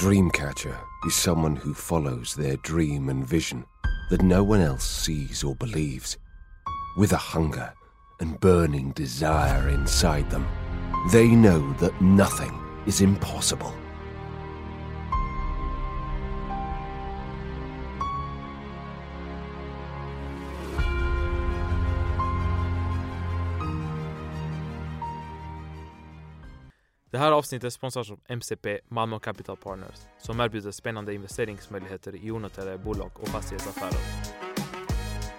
Dreamcatcher is someone who follows their dream and vision that no one else sees or believes. With a hunger and burning desire inside them, they know that nothing is impossible. Det här avsnittet sponsras av MCP Malmö Capital Partners som erbjuder spännande investeringsmöjligheter i onoterade bolag och fastighetsaffärer.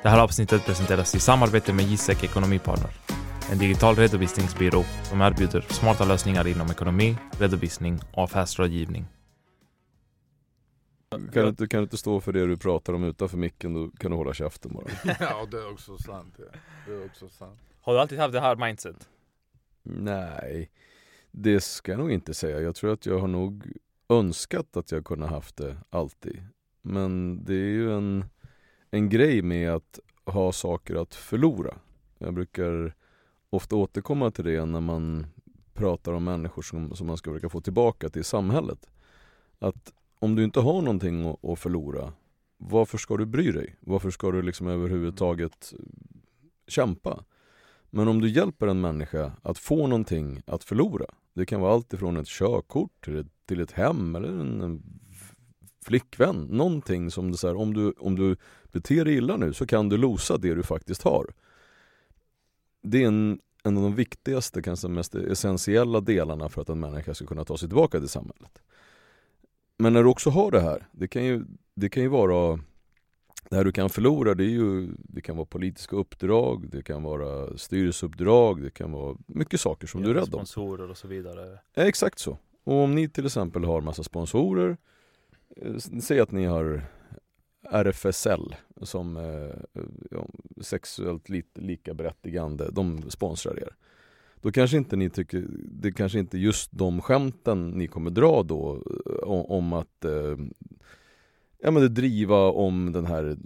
Det här avsnittet presenteras i samarbete med Gisek Ekonomipartner, en digital redovisningsbyrå som erbjuder smarta lösningar inom ekonomi, redovisning och affärsrådgivning. Kan du, inte, kan du inte stå för det du pratar om utanför micken, då kan du hålla käften bara. ja det är också sant. Ja. Det är också sant. Har du alltid haft det här mindset? Nej, det ska jag nog inte säga. Jag tror att jag har nog önskat att jag kunde haft det alltid. Men det är ju en, en grej med att ha saker att förlora. Jag brukar ofta återkomma till det när man pratar om människor som, som man ska försöka få tillbaka till samhället. Att om du inte har någonting att, att förlora, varför ska du bry dig? Varför ska du liksom överhuvudtaget kämpa? Men om du hjälper en människa att få någonting att förlora, det kan vara allt ifrån ett körkort till ett, till ett hem eller en, en flickvän, någonting som det så här, om du, om du beter dig illa nu så kan du losa det du faktiskt har. Det är en, en av de viktigaste, kanske mest essentiella delarna för att en människa ska kunna ta sig tillbaka till samhället. Men när du också har det här, det kan ju, det kan ju vara det du kan förlora det är ju, det kan vara politiska uppdrag, det kan vara styrelseuppdrag, det kan vara mycket saker som Ja, du är rädd om. Sponsorer och så vidare. Ja, exakt så. Och om ni till exempel har massa sponsorer, eh, säg att ni har RFSL som eh, ja, sexuellt li lika berättigande, de sponsrar er. Då kanske inte ni tycker, det kanske inte just de skämten ni kommer dra då eh, om, om att eh, ja, men det driva om den här,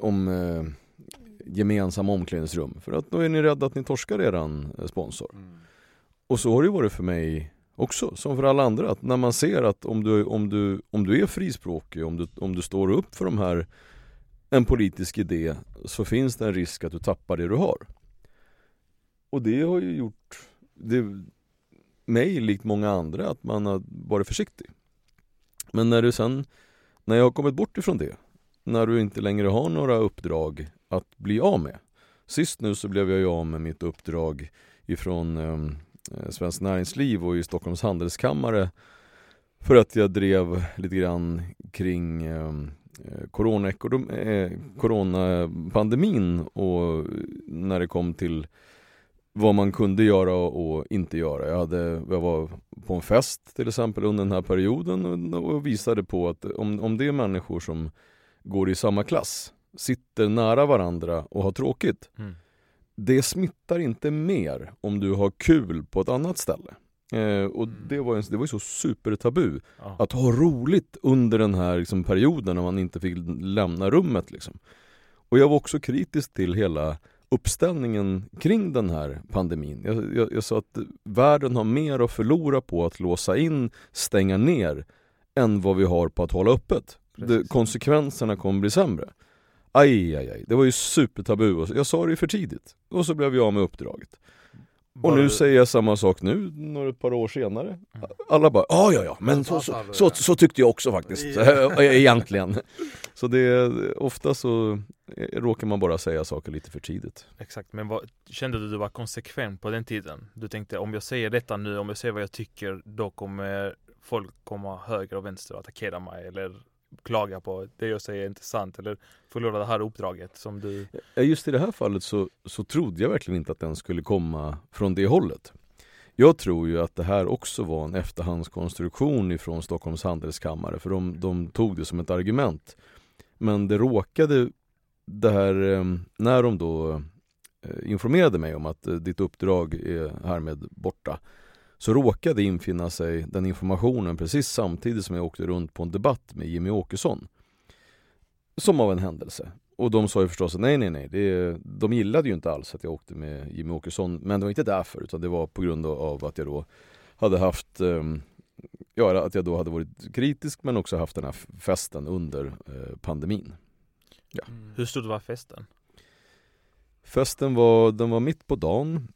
om eh, gemensamma omklädningsrum. För att då är ni rädda att ni torskar eran eh, sponsor. Mm. Och så har det varit för mig också, som för alla andra. Att när man ser att om du, om du, om du är frispråkig, om du, om du står upp för de här, en politisk idé, så finns det en risk att du tappar det du har. Och det har ju gjort det, mig, likt många andra, att man har varit försiktig. Men när du sen, när jag har kommit bort ifrån det, när du inte längre har några uppdrag att bli av med. Sist nu så blev jag ju av med mitt uppdrag ifrån ehm, eh, Svenskt Näringsliv och i Stockholms Handelskammare för att jag drev lite grann kring ehm, eh, corona, eh, coronapandemin och när det kom till vad man kunde göra och inte göra. Jag, hade, jag var på en fest till exempel under den här perioden och, och visade på att om, om det är människor som går i samma klass, sitter nära varandra och har tråkigt, Mm. det smittar inte mer om du har kul på ett annat ställe. Eh, och Mm. det var, ju, det var ju så supertabu Ja. att ha roligt under den här liksom, perioden när man inte fick lämna rummet. Liksom. Och jag var också kritisk till hela uppställningen kring den här pandemin. Jag, jag, jag sa att världen har mer att förlora på att låsa in, stänga ner, än vad vi har på att hålla öppet. Det, konsekvenserna kommer bli sämre. Aj, aj, aj. Det var ju supertabu. och Jag sa det för tidigt. Och så blev jag av med uppdraget. Och Var nu säger jag samma sak nu, några ett par år senare. Mm. Alla bara ja, ja, ja, men så, så, så, så tyckte jag också faktiskt, egentligen. Så det är, ofta så eh, råkar man bara säga saker lite för tidigt. Exakt, men vad, kände du du var konsekvent på den tiden? Du tänkte om jag säger detta nu, om jag säger vad jag tycker, då kommer folk komma höger och vänster och attackera mig eller klaga på det jag säger är inte sant eller förlora det här uppdraget som du... Just i det här fallet så, så trodde jag verkligen inte att den skulle komma från det hållet. Jag tror ju att det här också var en efterhandskonstruktion ifrån Stockholms handelskammare för de, de tog det som ett argument. Men det råkade det här, ehm, när de då eh, informerade mig om att eh, ditt uppdrag är härmed borta så råkade infinna sig den informationen precis samtidigt som jag åkte runt på en debatt med Jimmy Åkesson. Som av en händelse. Och de sa ju förstås nej, nej, nej. Det, de gillade ju inte alls att jag åkte med Jimmy Åkesson. Men det var inte därför, utan det var på grund av att jag då hade haft eh, ja, att jag då hade varit kritisk men också haft den här festen under eh, pandemin. Mm. Hur stor var festen? Festen var, den var mitt på dagen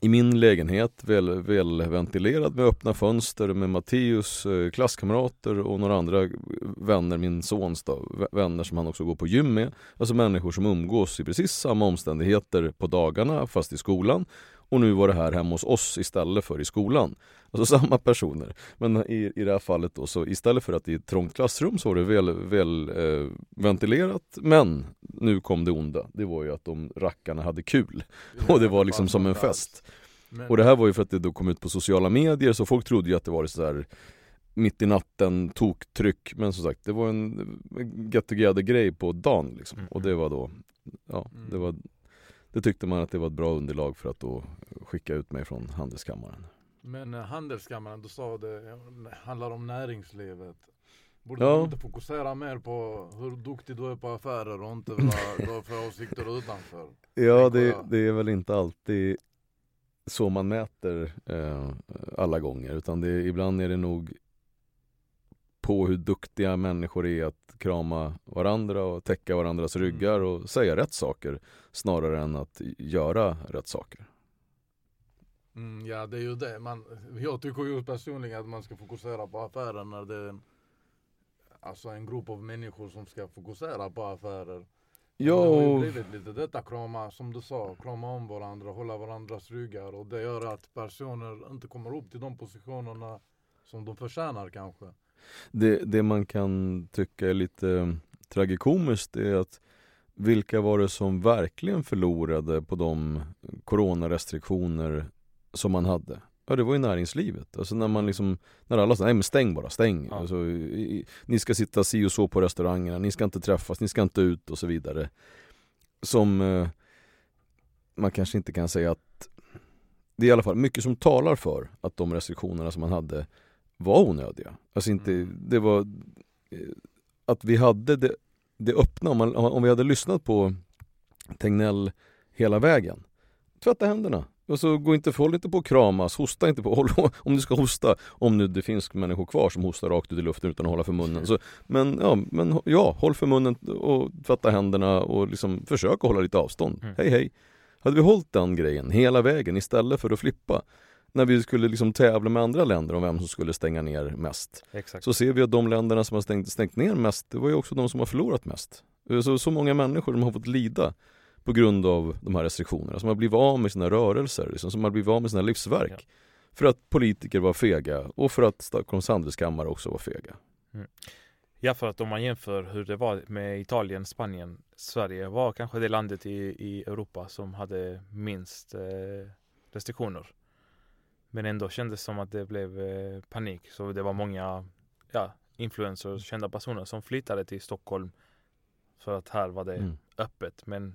i min lägenhet, väl, välventilerad med öppna fönster med Matteus eh, klasskamrater och några andra vänner, min sons då, vä- vänner som han också går på gym med. Alltså människor som umgås i precis samma omständigheter på dagarna fast i skolan. Och nu var det här hemma hos oss istället för i skolan. Alltså samma personer. Men i, i det här fallet då, så istället för att i ett trångt klassrum så var det väl, väl eh, ventilerat. Men nu kom det onda. Det var ju att de rackarna hade kul. Och det var liksom som en fest. Och det här var ju för att det då kom ut på sociala medier så folk trodde ju att det var så här mitt i natten toktryck men som sagt det var en get together grej på dagen liksom. Mm. Och det var då, ja Mm. det var det tyckte man att det var ett bra underlag för att då skicka ut mig från handelskammaren. men eh, handelskammaren, du sa det handlar om näringslivet. Borde Ja. du inte fokusera mer på hur duktig du är på affärer och inte vad du har för åsikter utanför? Ja det, det är väl inte alltid så man mäter eh, alla gånger utan det, ibland är det nog på hur duktiga människor är att krama varandra och täcka varandras Mm. ryggar och säga rätt saker snarare än att göra rätt saker. Mm, ja det är ju det. Man, jag tycker ju personligen att man ska fokusera på affärer när det är en, alltså en grupp av människor som ska fokusera på affärer. Ja, Det har ju blivit lite detta krama, som du sa, krama om varandra, hålla varandras ryggar och det gör att personer inte kommer upp till de positionerna som de förtjänar kanske. Det, det man kan tycka är lite eh, tragikomiskt är att vilka var det som verkligen förlorade på de coronarestriktioner som man hade? Ja det var ju näringslivet. Alltså när man liksom, när alla sa nej men stäng bara, stäng. Ja. Alltså, i, ni ska sitta si och så på restaurangerna, ni ska inte träffas, ni ska inte ut och så vidare. Som eh, man kanske inte kan säga att det är i alla fall mycket som talar för att de restriktionerna som man hade var onödiga. Alltså inte, Mm. det var eh, att vi hade det, det öppna, om, man, om vi hade lyssnat på Tegnell hela vägen. Tvätta händerna. Och så gå inte, håll inte på att kramas, hosta inte på, håll, om du ska hosta, om nu det finns människor kvar som hostar rakt ut i luften utan att hålla för munnen. Så, men, ja, men ja, håll för munnen och tvätta händerna och liksom försök att hålla lite avstånd. Mm. Hej hej. Hade vi hållit den grejen hela vägen istället för att flippa när vi skulle liksom tävla med andra länder om vem som skulle stänga ner mest Exakt. så ser vi att de länderna som har stängt, stängt ner mest, det var ju också de som har förlorat mest. Så, så många människor som har fått lida på grund av de här restriktionerna, som har blivit av med sina rörelser, liksom, som har blivit av med sina livsverk. Ja. För att politiker var fega och för att Stockholms handelskammare också var fega. Ja, för att om man jämför hur det var med Italien, Spanien, Sverige var kanske det landet i, i Europa som hade minst eh, restriktioner. Men ändå kändes som att det blev eh, panik. Så det var många ja, influencers, kända personer som flyttade till Stockholm för att här var det Mm. öppet. Men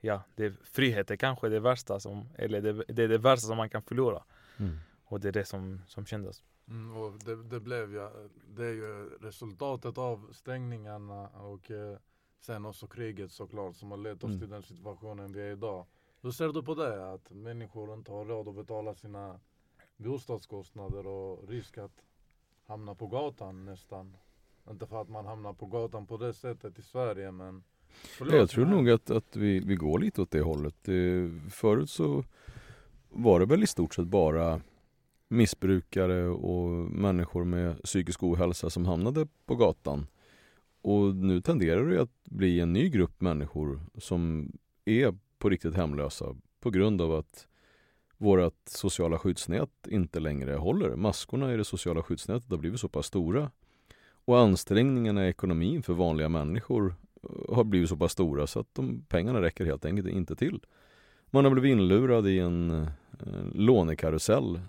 ja, det, frihet är kanske det värsta som, eller det, det är det värsta som man kan förlora. Mm. Och det är det som, som kändes. Mm, och det, det blev ju, det är ju resultatet av stängningarna och eh, sen också kriget såklart som har lett oss Mm. till den situationen vi är idag. Hur ser du på det? Att människor inte har råd att betala sina bostadskostnader och risk att hamna på gatan nästan. Inte för att man hamnar på gatan på det sättet i Sverige men Förlåt, Jag tror nog att, att vi, vi går lite åt det hållet. Förut så var det väl i stort sett bara missbrukare och människor med psykisk ohälsa som hamnade på gatan. Och nu tenderar det att bli en ny grupp människor som är på riktigt hemlösa på grund av att vårt sociala skyddsnät inte längre håller. Maskorna i det sociala skyddsnätet har blivit så pass stora och ansträngningarna i ekonomin för vanliga människor eh, har blivit så pass stora så att de pengarna räcker helt enkelt inte till. Man har blivit inlurad i en eh, lånekarusell eh,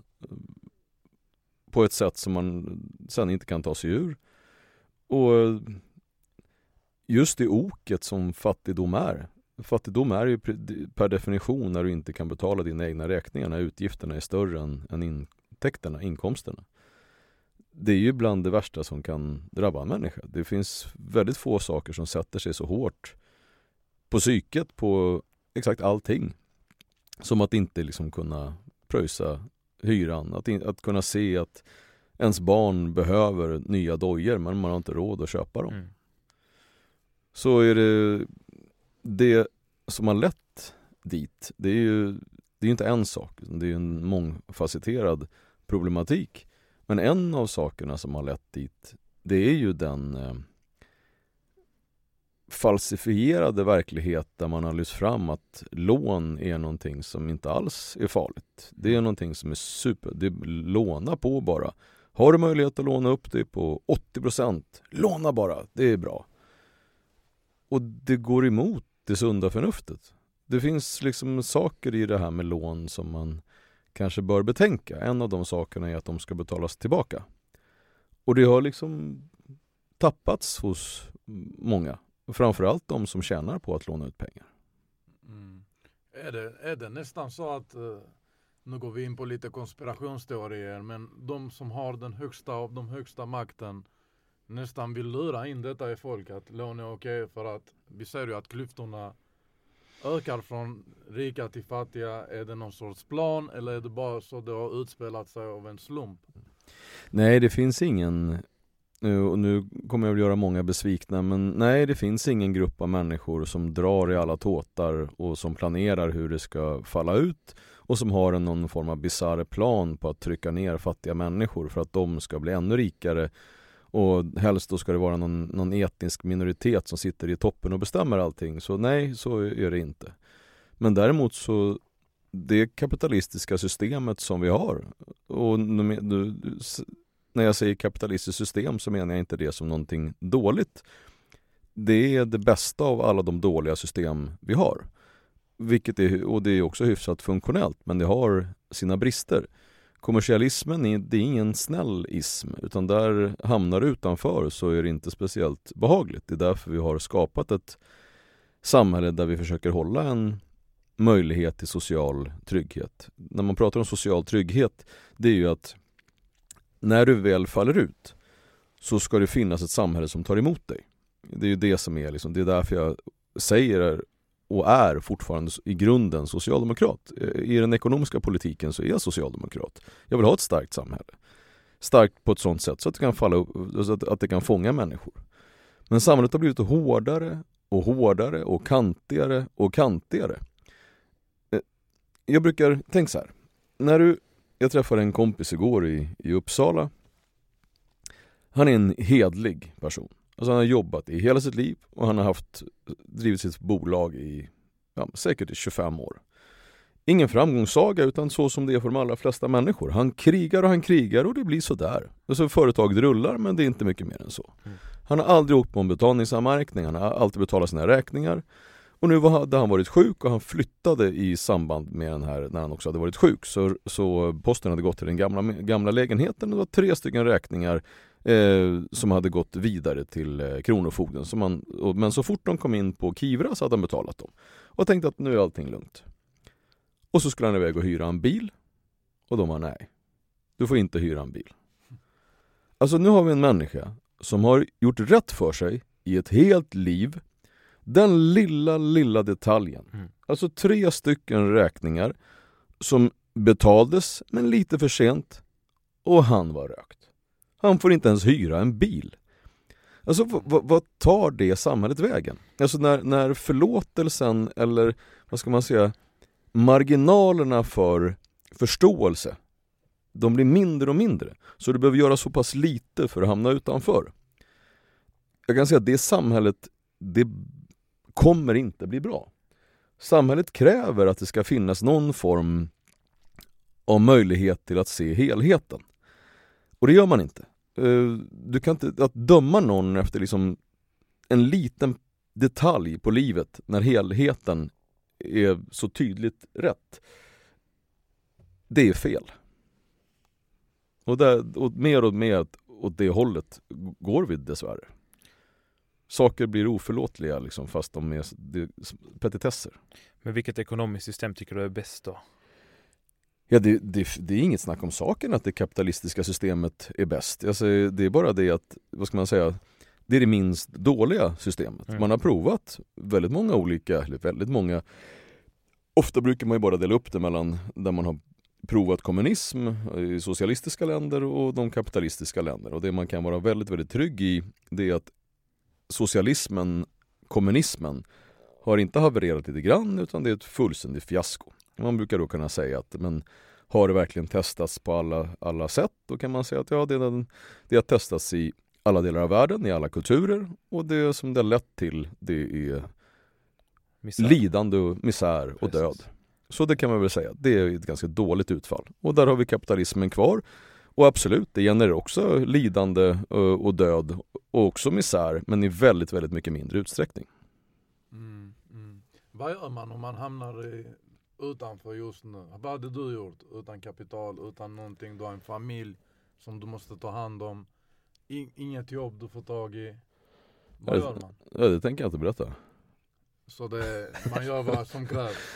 på ett sätt som man sen inte kan ta sig ur. Och just det oket som fattigdom är. Fattigdom är ju per definition när du inte kan betala dina egna räkningar, när utgifterna är större än, än intäkterna, inkomsterna. Det är ju bland det värsta som kan drabba en människa. Det finns väldigt få saker som sätter sig så hårt på psyket, på exakt allting. Som att inte liksom kunna pröjsa hyran, att, in, att kunna se att ens barn behöver nya dojor men man har inte råd att köpa dem. Mm. Så är det det som har lett dit, det är ju det är inte en sak, det är en mångfacetterad problematik. Men en av sakerna som har lett dit, det är ju den eh, falsifierade verklighet där man har lyft fram att lån är någonting som inte alls är farligt. Det är någonting som är super, det är låna på bara. Har du möjlighet att låna upp dig på 80% låna bara, det är bra. Och det går emot det sunda förnuftet. Det finns liksom saker i det här med lån som man kanske bör betänka. En av de sakerna är att de ska betalas tillbaka. Och det har liksom tappats hos många. Framförallt de som tjänar på att låna ut pengar. Mm. Är, det, är det nästan så att, eh, nu går vi in på lite konspirationsteorier, men de som har den högsta av de högsta makten nästan vill lura in detta i folk att lån är okej för att vi ser ju att klyftorna ökar från rika till fattiga. Är det någon sorts plan eller är det bara så det har utspelat sig av en slump? Nej, det finns ingen nu, och nu kommer jag att göra många besvikna men nej det finns ingen grupp av människor som drar i alla tåtar och som planerar hur det ska falla ut och som har en någon form av bisarr plan på att trycka ner fattiga människor för att de ska bli ännu rikare och helst då ska det vara någon, någon etnisk minoritet som sitter i toppen och bestämmer allting. Så nej, så är det inte. Men däremot så det kapitalistiska systemet som vi har och när jag säger kapitalistiskt system så menar jag inte det som någonting dåligt. Det är det bästa av alla de dåliga system vi har. Vilket är, och det är också hyfsat funktionellt men det har sina brister. Kommersialismen är, det är ingen snäll ism utan där hamnar du utanför så är det inte speciellt behagligt. Det är därför vi har skapat ett samhälle där vi försöker hålla en möjlighet till social trygghet. När man pratar om social trygghet, det är ju att när du väl faller ut så ska det finnas ett samhälle som tar emot dig. Det är ju det som är liksom, det är därför jag säger och är fortfarande i grunden socialdemokrat. Eh, I den ekonomiska politiken så är jag socialdemokrat. Jag vill ha ett starkt samhälle. Starkt på ett sånt sätt så att det kan, falla upp, att det kan fånga människor. Men samhället har blivit hårdare och hårdare och kantigare och kantigare. Eh, jag brukar, tänk så här. När du, jag träffade en kompis igår i, i Uppsala. Han är en hedlig person. Alltså han har jobbat i hela sitt liv och han har haft, drivit sitt bolag i ja, säkert i 25 år. Ingen framgångssaga utan så som det är för de allra flesta människor. Han krigar och han krigar och det blir sådär. Alltså företaget rullar men det är inte mycket mer än så. Mm. Han har aldrig åkt på en betalningsanmärkning, han har alltid betalat sina räkningar. Och nu hade han varit sjuk och han flyttade i samband med den här när han också hade varit sjuk. Så, så posten hade gått till den gamla, gamla lägenheten. Det var tre stycken räkningar eh, som hade gått vidare till eh, Kronofogden. Så man, och, men så fort de kom in på Kivra så hade han betalat dem. Och tänkte att nu är allting lugnt. Och så skulle han iväg och hyra en bil. Och de var nej. Du får inte hyra en bil. Alltså nu har vi en människa som har gjort rätt för sig i ett helt liv. Den lilla, lilla detaljen. Mm. Alltså tre stycken räkningar som betaldes, men lite för sent. Och han var rökt. Han får inte ens hyra en bil. Alltså vad tar det samhället vägen? Alltså när, när förlåtelsen eller vad ska man säga marginalerna för förståelse de blir mindre och mindre. Så du behöver göra så pass lite för att hamna utanför. Jag kan säga att det samhället, det kommer inte bli bra. Samhället kräver att det ska finnas någon form av möjlighet till att se helheten. Och det gör man inte. Eh, du kan inte, att döma någon efter liksom en liten detalj på livet när helheten är så tydligt rätt. Det är fel. Och, där, och mer och mer åt det hållet går vi dessvärre. Saker blir oförlåtliga liksom, fast de är petitesser. Men vilket ekonomiskt system tycker du är bäst då? Ja, det, det, det, är inget snack om saken att det kapitalistiska systemet är bäst. Alltså, det är bara det att, vad ska man säga, det är det minst dåliga systemet. Mm. Man har provat väldigt många olika, eller väldigt många Ofta brukar man ju bara dela upp det mellan där man har provat kommunism i socialistiska länder och de kapitalistiska länderna. Och det man kan vara väldigt, väldigt trygg i det är att socialismen, kommunismen, har inte havererat lite grann utan det är ett fullständigt fiasko. Man brukar då kunna säga att men har det verkligen testats på alla, alla sätt? Då kan man säga att ja, det, den, det har testats i alla delar av världen, i alla kulturer och det som det har lett till det är Misär. lidande, misär och Precis. död. Så det kan man väl säga, det är ett ganska dåligt utfall. Och där har vi kapitalismen kvar. Och absolut, det genererar också lidande eh, och död och också misär, men i väldigt, väldigt mycket mindre utsträckning. Mm, mm. Vad gör man om man hamnar i, utanför just nu? Vad hade du gjort? Utan kapital, utan någonting. Du har en familj som du måste ta hand om. In, inget jobb du får tag i. Vad Ja, gör man? Ja, det tänker jag inte berätta. Så det, man gör vad som krävs.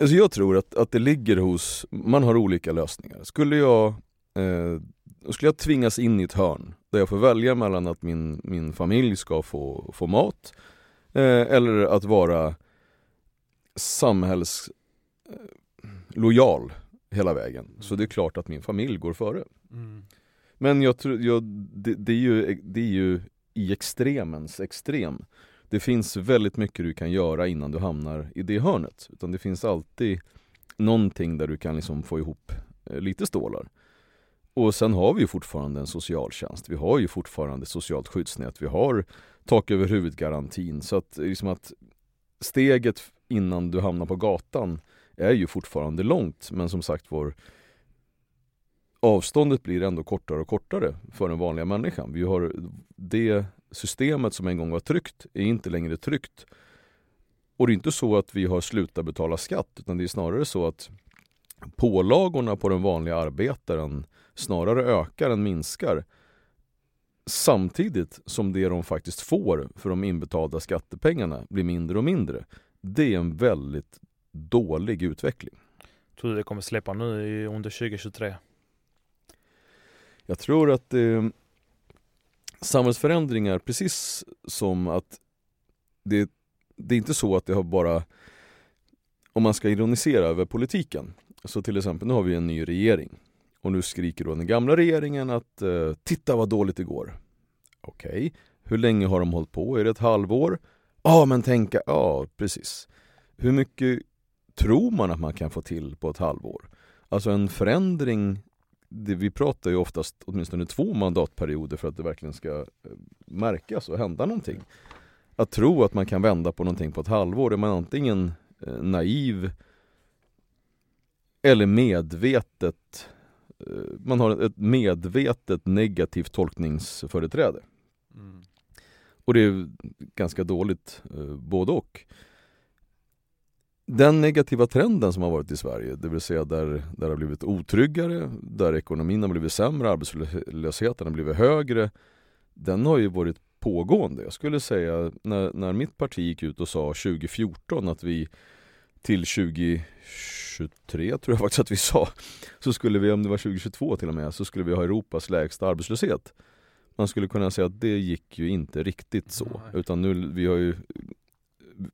Alltså jag tror att, att det ligger hos, man har olika lösningar. Skulle jag, eh, skulle jag tvingas in i ett hörn där jag får välja mellan att min, min familj ska få, få mat eh, eller att vara samhällslojal eh, lojal hela vägen. Så det är klart att min familj går före. Mm. Men jag tror, jag, det, det, är ju, det är ju i extremens extrem. Det finns väldigt mycket du kan göra innan du hamnar i det hörnet. Utan det finns alltid någonting där du kan liksom få ihop eh, lite stålar. Och sen har vi ju fortfarande en socialtjänst. Vi har ju fortfarande socialt skyddsnät. Vi har tak över huvudet-garantin. Så att, liksom att steget innan du hamnar på gatan är ju fortfarande långt. Men som sagt var avståndet blir ändå kortare och kortare för den vanliga människan. Vi har det systemet som en gång var tryggt är inte längre tryggt. Och det är inte så att vi har slutat betala skatt utan det är snarare så att pålagorna på den vanliga arbetaren snarare ökar än minskar. Samtidigt som det de faktiskt får för de inbetalda skattepengarna blir mindre och mindre. Det är en väldigt dålig utveckling. Tror du det kommer släppa nu under 2023? Jag tror att eh, samhällsförändringar, precis som att det, det är inte så att det har bara, om man ska ironisera över politiken, så till exempel nu har vi en ny regering och nu skriker då den gamla regeringen att eh, titta vad dåligt det går. Okej, okay. hur länge har de hållit på? Är det ett halvår? Ja, ah, men tänka, ja precis. Hur mycket tror man att man kan få till på ett halvår? Alltså en förändring det, vi pratar ju oftast åtminstone två mandatperioder för att det verkligen ska eh, märkas och hända någonting. Att tro att man kan vända på någonting på ett halvår, är man antingen eh, naiv eller medvetet eh, man har ett medvetet negativt tolkningsföreträde. Mm. Och det är ganska dåligt både och den negativa trenden som har varit i Sverige, det vill säga där, där det har blivit otryggare, där ekonomin har blivit sämre, arbetslösheten har blivit högre, den har ju varit pågående. Jag skulle säga när, när mitt parti gick ut och sa 2014 att vi till 2023 tror jag faktiskt att vi sa, så skulle vi, om det var 2022 till och med, så skulle vi ha Europas lägsta arbetslöshet. Man skulle kunna säga att det gick ju inte riktigt så, utan nu, vi har ju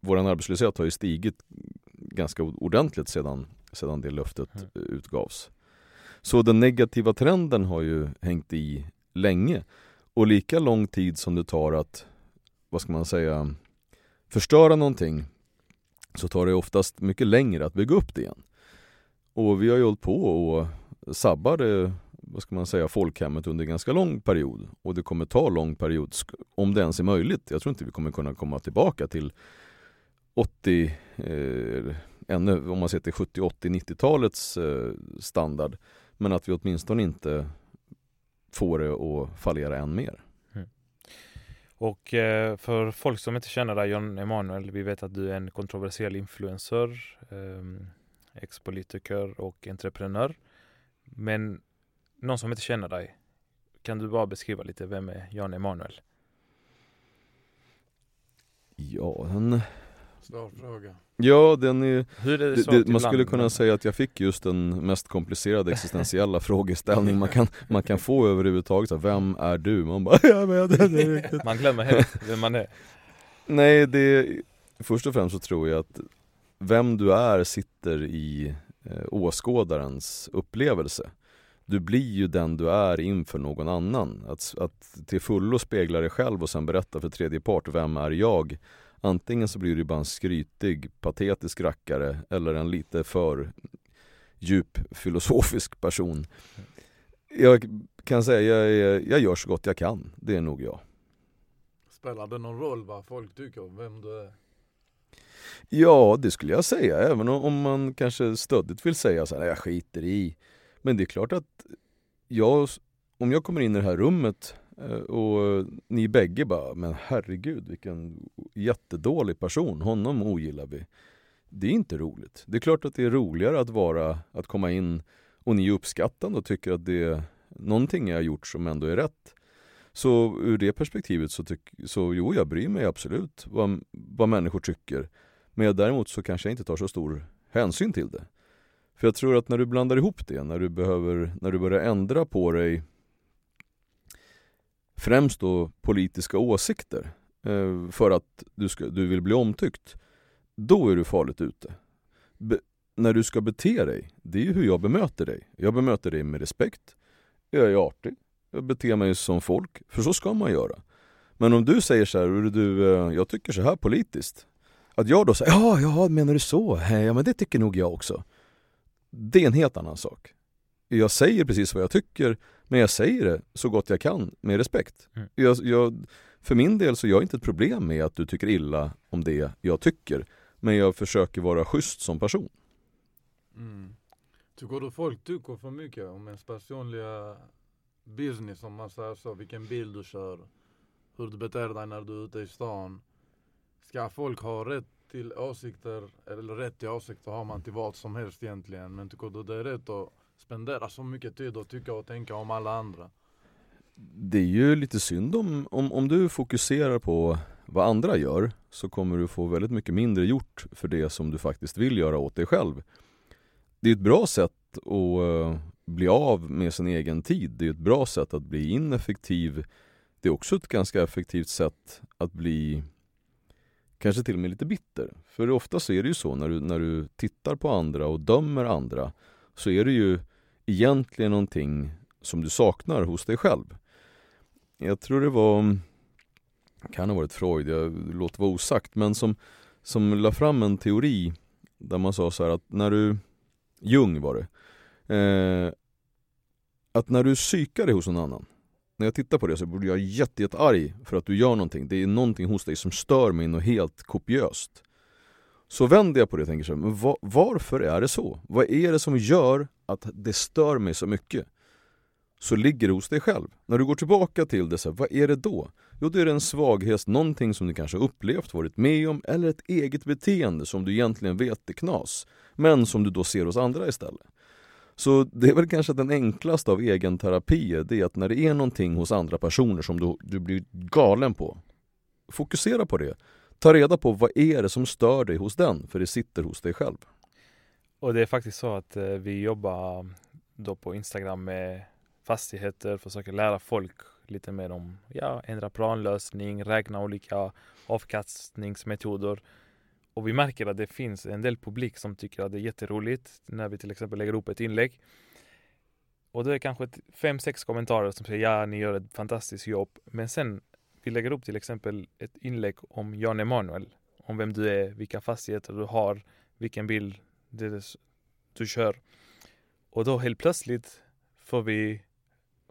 vår arbetslöshet har ju stigit ganska ordentligt sedan, sedan det löftet mm. utgavs. Så den negativa trenden har ju hängt i länge. Och lika lång tid som det tar att, vad ska man säga, förstöra någonting så tar det oftast mycket längre att bygga upp det igen. Och vi har ju hållit på och sabbar det, vad ska man säga, folkhemmet under en ganska lång period. Och det kommer ta lång period, om det ens är möjligt. Jag tror inte vi kommer kunna komma tillbaka till 80, eh, ännu om man ser till 70, 80, 90-talets eh, standard. Men att vi åtminstone inte får det att fallera än mer. Mm. Och eh, för folk som inte känner dig John Emanuel, vi vet att du är en kontroversiell influencer, eh, ex-politiker och entreprenör. Men någon som inte känner dig, kan du bara beskriva lite, vem är Jan Emanuel? Ja, en Svår fråga. Ja, den är, Hur är det, det, det man skulle kunna säga att jag fick just den mest komplicerade existentiella frågeställning man kan, man kan få överhuvudtaget. Så vem är du? Man bara, jag vet inte Man glömmer helt vem man är. Nej, det, först och främst så tror jag att vem du är sitter i eh, åskådarens upplevelse. Du blir ju den du är inför någon annan. Att, att till fullo spegla dig själv och sen berätta för tredje part, vem är jag? Antingen så blir du bara en skrytig, patetisk rackare eller en lite för djup filosofisk person. Jag kan säga, jag, jag gör så gott jag kan. Det är nog jag. Spelar det någon roll vad folk tycker om vem du är? Ja, det skulle jag säga. Även om man kanske stöddigt vill säga så här, jag skiter i. Men det är klart att jag, om jag kommer in i det här rummet Eh, och eh, ni bägge bara, men herregud vilken jättedålig person, honom ogillar vi. Det är inte roligt. Det är klart att det är roligare att vara, att komma in och ni är uppskattande och tycker att det är någonting jag har gjort som ändå är rätt. Så ur det perspektivet så, tyck, så jo, jag bryr mig absolut vad, vad människor tycker. Men däremot så kanske jag inte tar så stor hänsyn till det. För jag tror att när du blandar ihop det, när du, behöver, när du börjar ändra på dig främst då politiska åsikter eh, för att du, ska, du vill bli omtyckt, då är du farligt ute. Be, när du ska bete dig, det är ju hur jag bemöter dig. Jag bemöter dig med respekt, jag är artig, jag beter mig som folk, för så ska man göra. Men om du säger så här, du, eh, jag tycker så här politiskt. Att jag då säger, ja, ja, menar du så? Ja, men det tycker nog jag också. Det är en helt annan sak. Jag säger precis vad jag tycker, men jag säger det så gott jag kan med respekt. Mm. Jag, jag, för min del så är jag inte ett problem med att du tycker illa om det jag tycker, men jag försöker vara schysst som person. Mm. Tycker du folk tycker för mycket om ens personliga business om man säger så, vilken bil du kör, hur du beter dig när du är ute i stan. Ska folk ha rätt till åsikter, eller rätt till åsikter har man till vad som helst egentligen. Men tycker du det är rätt att spendera så mycket tid och tycka och tänka om alla andra? Det är ju lite synd om, om, om du fokuserar på vad andra gör så kommer du få väldigt mycket mindre gjort för det som du faktiskt vill göra åt dig själv. Det är ett bra sätt att eh, bli av med sin egen tid. Det är ett bra sätt att bli ineffektiv. Det är också ett ganska effektivt sätt att bli kanske till och med lite bitter. För ofta så är det ju så när du, när du tittar på andra och dömer andra så är det ju egentligen någonting som du saknar hos dig själv. Jag tror det var, kan ha varit Freud, jag låter vara osagt, men som, som la fram en teori där man sa så att när du, Jung var det, eh, att när du psykar dig hos någon annan när jag tittar på det så blir jag jätte, jätte arg för att du gör någonting. Det är någonting hos dig som stör mig något helt kopiöst. Så vänder jag på det och tänker så här, men var, varför är det så? Vad är det som gör att det stör mig så mycket? Så ligger det hos dig själv. När du går tillbaka till det, så här, vad är det då? Jo, då är det en svaghet, någonting som du kanske upplevt, varit med om, eller ett eget beteende som du egentligen vet är knas, men som du då ser hos andra istället. Så det är väl kanske den enklaste av egenterapier, det är att när det är någonting hos andra personer som du, du blir galen på, fokusera på det. Ta reda på vad är det som stör dig hos den, för det sitter hos dig själv. Och det är faktiskt så att eh, vi jobbar då på Instagram med fastigheter, försöker lära folk lite mer om ja, ändra planlösning, räkna olika avkastningsmetoder och vi märker att det finns en del publik som tycker att det är jätteroligt när vi till exempel lägger upp ett inlägg. Och det är kanske fem, sex kommentarer som säger ja, ni gör ett fantastiskt jobb. Men sen vi lägger upp till exempel ett inlägg om Jan Emanuel. Om vem du är, vilka fastigheter du har, vilken bil du kör. Och då helt plötsligt får vi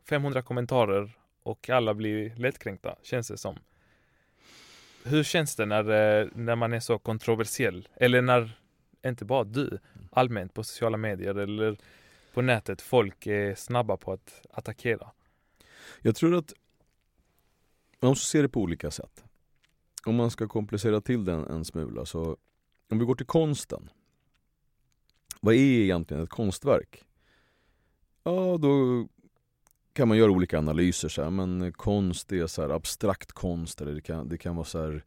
500 kommentarer och alla blir lättkränkta, känns det som. Hur känns det när, eh, när man är så kontroversiell? Eller när, inte bara du, allmänt på sociala medier eller på nätet, folk är snabba på att attackera? Jag tror att man måste se det på olika sätt. Om man ska komplicera till den en smula så, om vi går till konsten. Vad är egentligen ett konstverk? Ja, då kan man göra olika analyser, så här, men konst är så abstrakt konst eller det kan, det kan vara så här,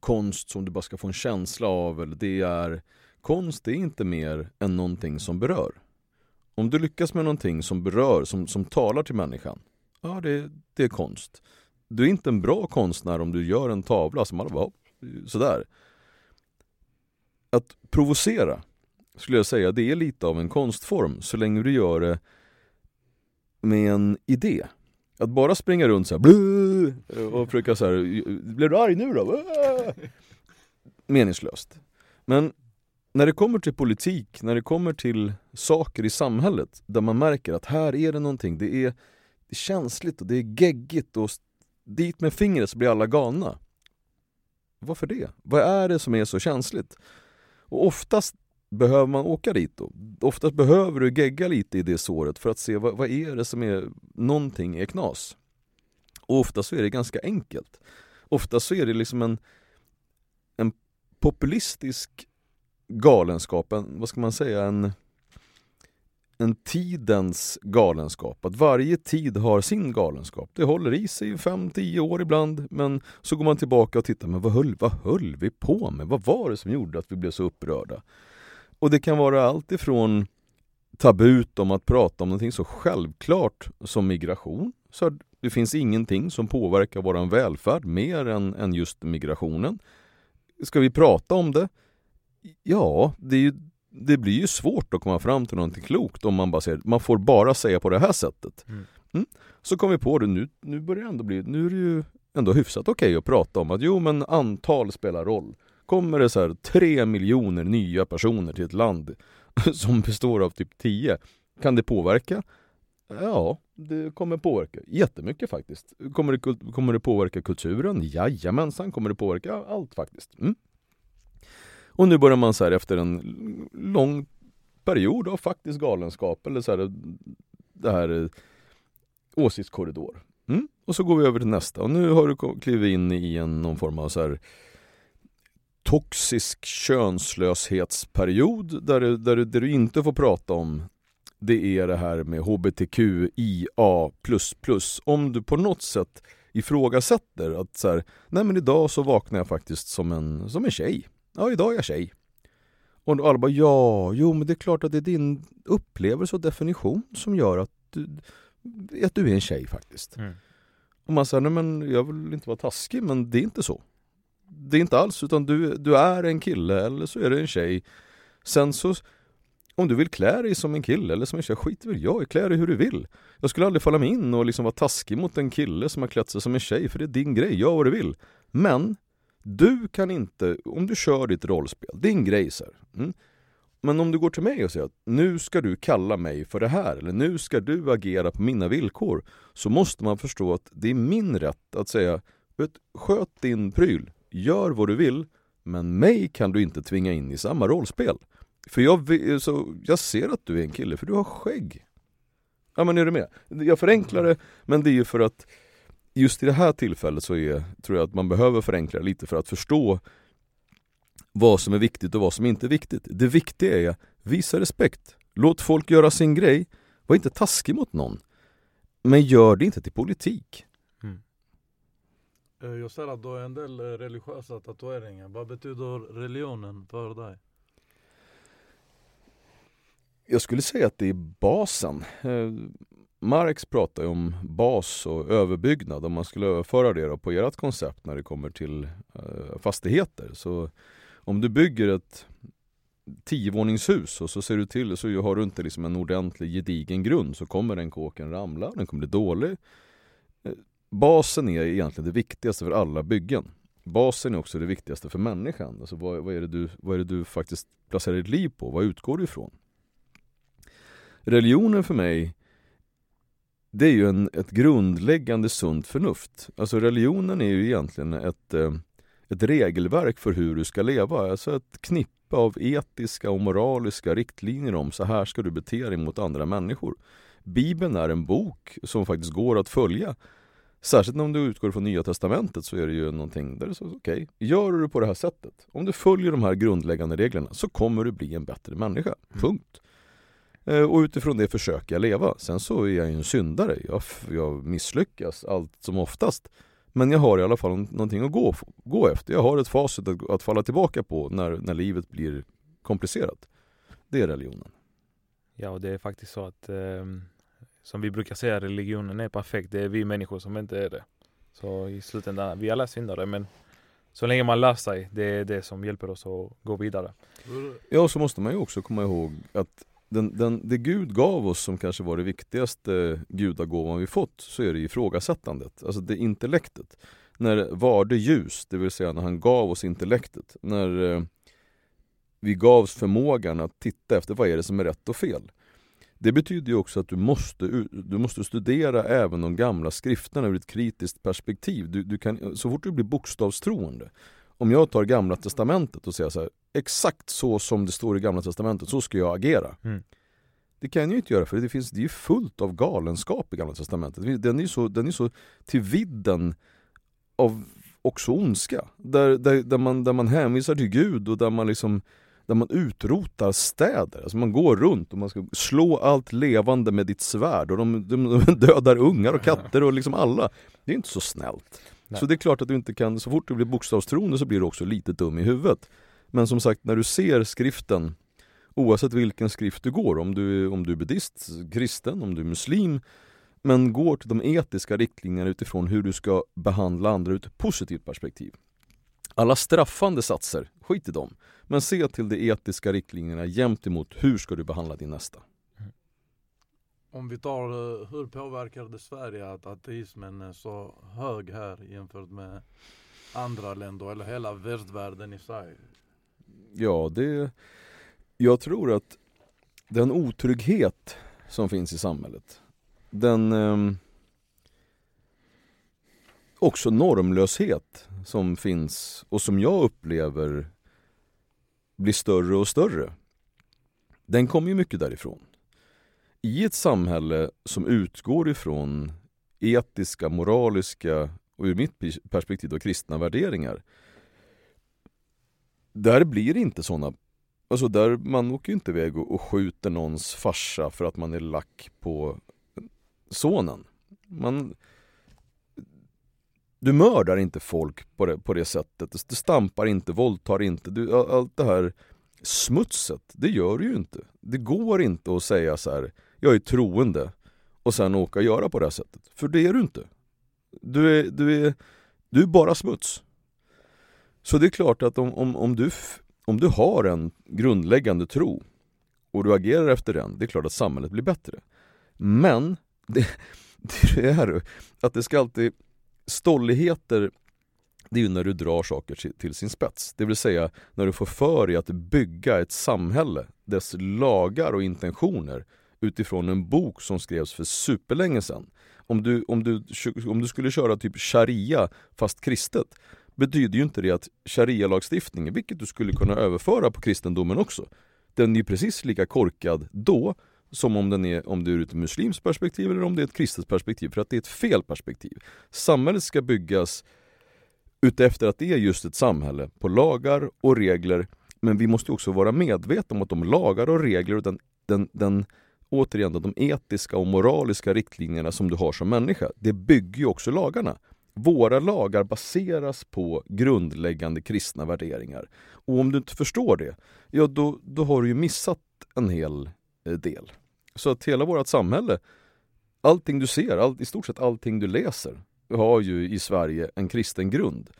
konst som du bara ska få en känsla av. Eller det är, konst är inte mer än någonting som berör. Om du lyckas med någonting som berör, som, som talar till människan, ja det, det är konst. Du är inte en bra konstnär om du gör en tavla som alla bara, sådär. Att provocera, skulle jag säga, det är lite av en konstform så länge du gör det med en idé. Att bara springa runt så här, och försöka så här, blir du arg nu då? Meningslöst. Men när det kommer till politik, när det kommer till saker i samhället där man märker att här är det någonting, det är, det är känsligt och det är geggigt och dit med fingret så blir alla galna. Varför det? Vad är det som är så känsligt? Och oftast behöver man åka dit då. Oftast behöver du gegga lite i det såret för att se vad, vad är det som är, någonting är knas. Och oftast så är det ganska enkelt. Oftast så är det liksom en, en populistisk galenskap, en, vad ska man säga, en, en tidens galenskap. Att varje tid har sin galenskap. Det håller i sig i 5-10 år ibland, men så går man tillbaka och tittar, men vad höll, vad höll vi på med? Vad var det som gjorde att vi blev så upprörda? Och det kan vara allt ifrån tabut om att prata om någonting så självklart som migration. Så det finns ingenting som påverkar vår välfärd mer än, än just migrationen. Ska vi prata om det? Ja, det, ju, det blir ju svårt att komma fram till någonting klokt om man bara säger man får bara säga på det här sättet. Mm. Mm. Så kom vi på det, nu, nu börjar det ändå bli, nu är det ju ändå hyfsat okej att prata om att jo men antal spelar roll. Kommer det så här tre miljoner nya personer till ett land som består av typ 10, kan det påverka? Ja, det kommer påverka jättemycket faktiskt. Kommer det, kommer det påverka kulturen? Jajamensan, kommer det påverka allt faktiskt. Mm. Och nu börjar man så här efter en lång period av faktisk galenskap eller så här, det här eh, åsiktskorridor. Mm. Och så går vi över till nästa och nu har du klivit in i en, någon form av så här toxisk könslöshetsperiod där du, där, du, där du inte får prata om det är det här med HBTQIA++. Om du på något sätt ifrågasätter att så här, nej men idag så vaknar jag faktiskt som en, som en tjej. Ja, idag är jag tjej. Och alla bara, ja, jo men det är klart att det är din upplevelse och definition som gör att du, att du är en tjej faktiskt. Mm. Och man säger, nej men jag vill inte vara taskig men det är inte så. Det är inte alls, utan du, du är en kille eller så är du en tjej. Sen så, om du vill klä dig som en kille eller som en tjej, skit väl jag i, klä dig hur du vill. Jag skulle aldrig falla mig in och liksom vara taskig mot en kille som har klätt sig som en tjej, för det är din grej, gör vad du vill. Men, du kan inte, om du kör ditt rollspel, din grej så här. Mm. Men om du går till mig och säger att nu ska du kalla mig för det här, eller nu ska du agera på mina villkor, så måste man förstå att det är min rätt att säga, vet, sköt din pryl, gör vad du vill, men mig kan du inte tvinga in i samma rollspel. För jag, så, jag ser att du är en kille, för du har skägg. Ja men är du med? Jag förenklar det, men det är ju för att just i det här tillfället så är, tror jag att man behöver förenkla lite för att förstå vad som är viktigt och vad som inte är viktigt. Det viktiga är, visa respekt. Låt folk göra sin grej. Var inte taskig mot någon. Men gör det inte till politik. Eh, jag ser att du har en del eh, religiösa tatueringar. Vad betyder religionen för dig? Jag skulle säga att det är basen. Eh, Marx pratar ju om bas och överbyggnad. Om man skulle överföra det då på ert koncept när det kommer till fastigheter. Så om du bygger ett tiovåningshus och så ser du till så har du inte liksom en ordentlig gedigen grund så kommer den kåken ramla, den kommer bli dålig. Basen är egentligen det viktigaste för alla byggen. Basen är också det viktigaste för människan. Alltså vad, vad, är det du, vad är det du faktiskt placerar ditt liv på? Vad utgår du ifrån? Religionen för mig det är ju en, ett grundläggande sunt förnuft. Alltså religionen är ju egentligen ett, eh, ett regelverk för hur du ska leva. Alltså ett knippe av etiska och moraliska riktlinjer om så här ska du bete dig mot andra människor. Bibeln är en bok som faktiskt går att följa. Särskilt om du utgår från Nya Testamentet så är det ju någonting där det står okej, gör du på det här sättet, om du följer de här grundläggande reglerna så kommer du bli en bättre människa. Punkt. Eh, Och utifrån det försöker jag leva. Sen så är jag ju en syndare. Jag, jag misslyckas allt som oftast. Men jag har i alla fall någonting att gå, gå efter. Jag har ett facit att, att falla tillbaka på när, när livet blir komplicerat. Det är religionen. Ja, och det är faktiskt så att ehm, som vi brukar säga, religionen är perfekt. Det är vi människor som inte är det. Så i slutändan, vi alla syndare men Så länge man lär sig, det är det som hjälper oss att gå vidare. Ja, så måste man ju också komma ihåg att den, den, det Gud gav oss som kanske var det viktigaste gudagåvan vi fått, så är det ifrågasättandet, alltså det intellektet. När varde ljus, det vill säga när han gav oss intellektet, när eh, vi gavs förmågan att titta efter vad är det som är rätt och fel. Det betyder ju också att du måste, du måste studera även de gamla skrifterna ur ett kritiskt perspektiv. Du, du kan, så fort du blir bokstavstroende, om jag tar gamla testamentet och säger så här, exakt så som det står i gamla testamentet, så ska jag agera. Mm. Det kan jag ju inte göra för det, finns, det är ju fullt av galenskap i gamla testamentet. Den är ju så, den är så till vidden av också ondska. Där, där, där, man, där man hänvisar till Gud och där man liksom där man utrotar städer. Alltså man går runt och man ska slå allt levande med ditt svärd och de, de, de dödar ungar och katter och liksom alla. Det är inte så snällt. Nej. Så det är klart att du inte kan, så fort du blir bokstavstroende så blir du också lite dum i huvudet. Men som sagt, när du ser skriften, oavsett vilken skrift du går, om du, om du är buddhist, kristen, om du är muslim, men går till de etiska riktlinjerna utifrån hur du ska behandla andra ur ett positivt perspektiv. Alla straffande satser, skit i dem. Men se till de etiska riktlinjerna jämt emot hur ska du behandla din nästa. Om vi tar, eh, hur påverkar det Sverige att ateismen är så hög här jämfört med andra länder eller hela västvärlden i sig? Ja, det... Jag tror att den otrygghet som finns i samhället, den... ehm, också normlöshet som finns och som jag upplever blir större och större. Den kommer ju mycket därifrån. I ett samhälle som utgår ifrån etiska, moraliska och ur mitt perspektiv då kristna värderingar där blir det inte sådana... Alltså där, man åker ju inte iväg och, och skjuter någons farsa för att man är lack på sonen. Man... Du mördar inte folk på det, på det sättet, du stampar inte, våldtar inte, du, allt det här smutset, det gör du ju inte. Det går inte att säga så här, jag är troende och sen åka och göra på det här sättet. För det är du inte. Du är, du är, du är bara smuts. Så det är klart att om, om, om, du, om du har en grundläggande tro och du agerar efter den, det är klart att samhället blir bättre. Men det, det är att det ska alltid, stolligheter det är ju när du drar saker till- sin spets. Det vill säga när du får för dig att bygga ett samhälle, dess lagar och intentioner utifrån en bok som skrevs för superlänge sedan. Om du, om du, om du skulle köra typ sharia fast kristet betyder ju inte det att sharia-lagstiftningen, vilket du skulle kunna överföra på kristendomen också, den är ju precis lika korkad då som om den är om det är ur ett muslimskt perspektiv eller om det är ett kristet perspektiv, för att det är ett fel perspektiv. Samhället ska byggas utefter att det är just ett samhälle på lagar och regler, men vi måste också vara medvetna om att de lagar och regler och den, den, den återigen de etiska och moraliska riktlinjerna som du har som människa, det bygger ju också lagarna. Våra lagar baseras på grundläggande kristna värderingar. Och om du inte förstår det, ja då, då har du ju missat en hel Eh, del. Så att hela vårt samhälle, allting du ser, all, i stort sett allting du läser, har ju i Sverige en kristen grund.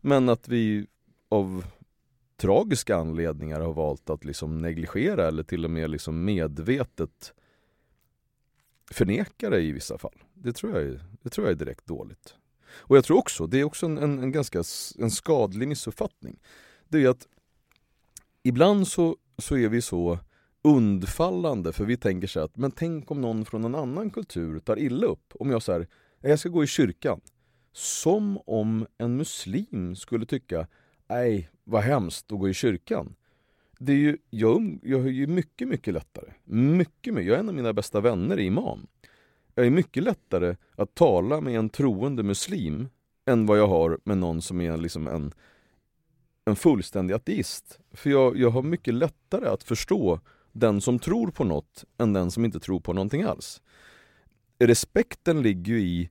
Men att vi av tragiska anledningar har valt att liksom negligera eller till och med liksom medvetet förneka det i vissa fall. Det tror jag är, det tror jag är direkt dåligt. Och jag tror också, det är också en, en, en ganska en skadlig missuppfattning. Det är att ibland så, så är vi så undfallande för vi tänker så att men tänk om någon från en annan kultur tar illa upp. Om jag säger jag ska gå i kyrkan. Som om en muslim skulle tycka nej vad hemskt att gå i kyrkan. Det är ju, jag, um, jag är ju mycket, mycket lättare. Mycket, mycket. Jag är en av mina bästa vänner är imam. Jag är mycket lättare att tala med en troende muslim än vad jag har med någon som är liksom en, en fullständig ateist. För jag, jag har mycket lättare att förstå den som tror på något än den som inte tror på någonting alls. Respekten ligger ju i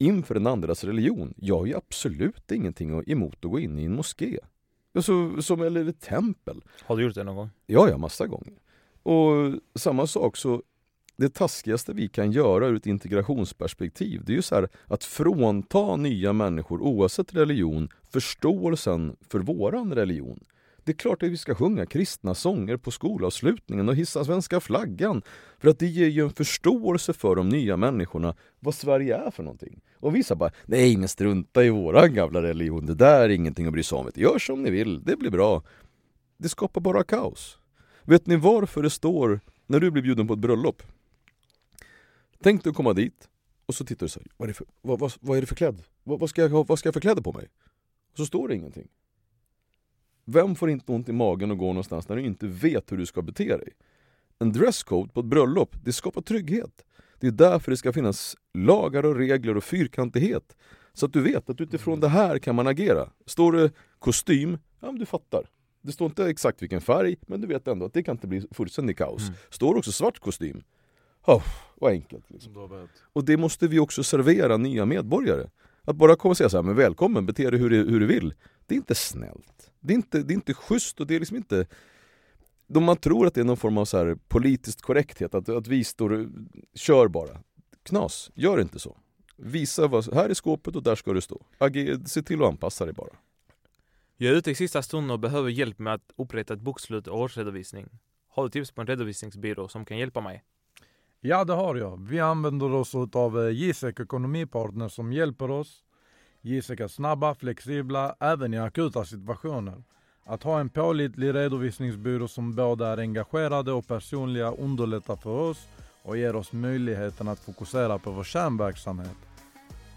inför den andras religion. Jag har ju absolut ingenting emot att gå in i en moské. Alltså, som, eller ett tempel. Har du gjort det någon gång? Ja, ja, massa gånger. Och samma sak så, det taskigaste vi kan göra ur ett integrationsperspektiv, det är ju så här att frånta nya människor, oavsett religion, förståelsen för våran religion. Det är klart att vi ska sjunga kristna sånger på skolavslutningen och hissa svenska flaggan. För att det ger ju en förståelse för de nya människorna vad Sverige är för någonting. Och vissa bara, nej men strunta i våran gamla religion, det där är ingenting att bry sig om. Gör som ni vill, det blir bra. Det skapar bara kaos. Vet ni varför det står, när du blir bjuden på ett bröllop? Tänk dig att komma dit och så tittar du så här, vad är det för, vad, vad, vad är det för klädd? Vad, vad, ska jag, ha- vad ska jag för kläder på mig? Och så står det ingenting. Vem får inte ont i magen och gå någonstans när du inte vet hur du ska bete dig? En dresscode på ett bröllop, det skapar trygghet. Det är därför det ska finnas lagar och regler och fyrkantighet. Så att du vet att utifrån det här kan man agera. Står det kostym, ja men du fattar. Det står inte exakt vilken färg, men du vet ändå att det kan inte bli fullständig kaos. Mm. Står också svart kostym, oh, vad enkelt. Liksom. Och det måste vi också servera nya medborgare. Att bara komma och säga så här, men välkommen, bete dig hur, du- hur du vill. Det är inte snällt. Det är inte, det är inte schysst och det är liksom inte... De man tror att det är någon form av så här politiskt korrekthet, att, att vi står kör bara. Knas, gör inte så. Visa vad, här är skåpet och där ska du stå. Ager, se till att anpassa dig bara. Jag är ute i sista stunden och behöver hjälp med att upprätta ett bokslut och årsredovisning. Har du tips på en redovisningsbyrå som kan hjälpa mig? Ja det har jag. Vi använder oss av Gisek Ekonomipartner som hjälper oss. Jisek är snabba, flexibla, även i akuta situationer. Att ha en pålitlig redovisningsbyrå som både är engagerade och personliga underlättar för oss och ger oss möjligheten att fokusera på vår kärnverksamhet.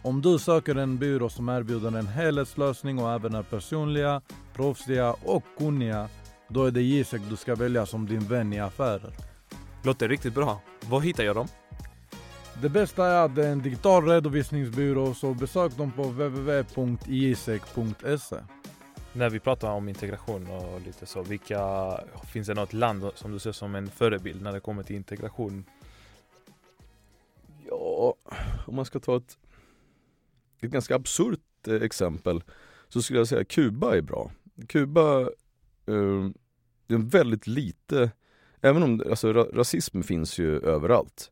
Om du söker en byrå som erbjuder en helhetslösning och även är personliga, proffsiga och kunniga, då är det Jisek du ska välja som din vän i affärer. Låter riktigt bra. Var hittar jag dem? Det bästa är att det är en digital redovisningsbyrå så besök dem på www.gisek.se. När vi pratar om integration och lite så, vilka, finns det något land som du ser som en förebild när det kommer till integration? Ja, om man ska ta ett, ett ganska absurt eh, exempel så skulle jag säga Kuba är bra. Kuba eh, det är en väldigt lite, även om alltså, ra- rasism finns ju överallt.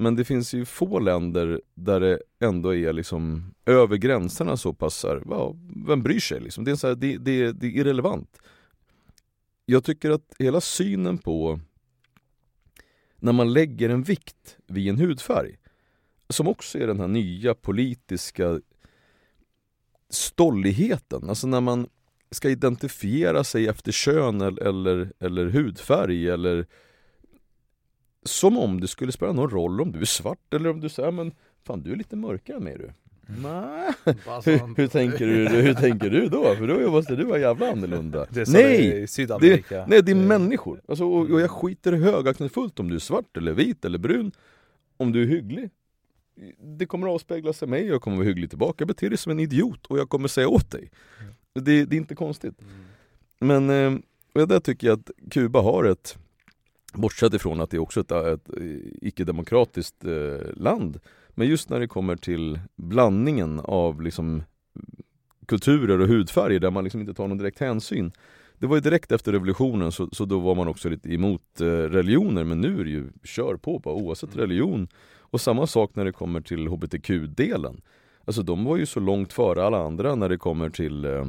Men det finns ju få länder där det ändå är liksom över gränserna så pass här, ja, vem bryr sig liksom? Det är, så här, det, det, det är irrelevant. Jag tycker att hela synen på när man lägger en vikt vid en hudfärg som också är den här nya politiska stolligheten, alltså när man ska identifiera sig efter kön eller, eller, eller hudfärg eller som om det skulle spela någon roll om du är svart eller om du säger men fan du är lite mörkare än mig du. Nej, hur, hur, tänker du, hur tänker du då? För då måste du vara jävla annorlunda. Det Nej! det. Nej det är människor. Alltså, och, och jag skiter högaktningsfullt om du är svart eller vit eller brun. Om du är hygglig. Det kommer att avspegla sig mig, jag kommer vara hygglig tillbaka. Jag beter dig som en idiot och jag kommer säga åt dig. Det, det är inte konstigt. Men eh, och där tycker jag att Kuba har ett, bortsett ifrån att det är också ett, ett icke-demokratiskt eh, land, men just när det kommer till blandningen av liksom kulturer och hudfärger där man liksom inte tar någon direkt hänsyn. Det var ju direkt efter revolutionen så, så då var man också lite emot eh, religioner men nu är det ju kör på bara oavsett Mm. religion. Och samma sak när det kommer till hbtq-delen. Alltså de var ju så långt före alla andra när det kommer till eh,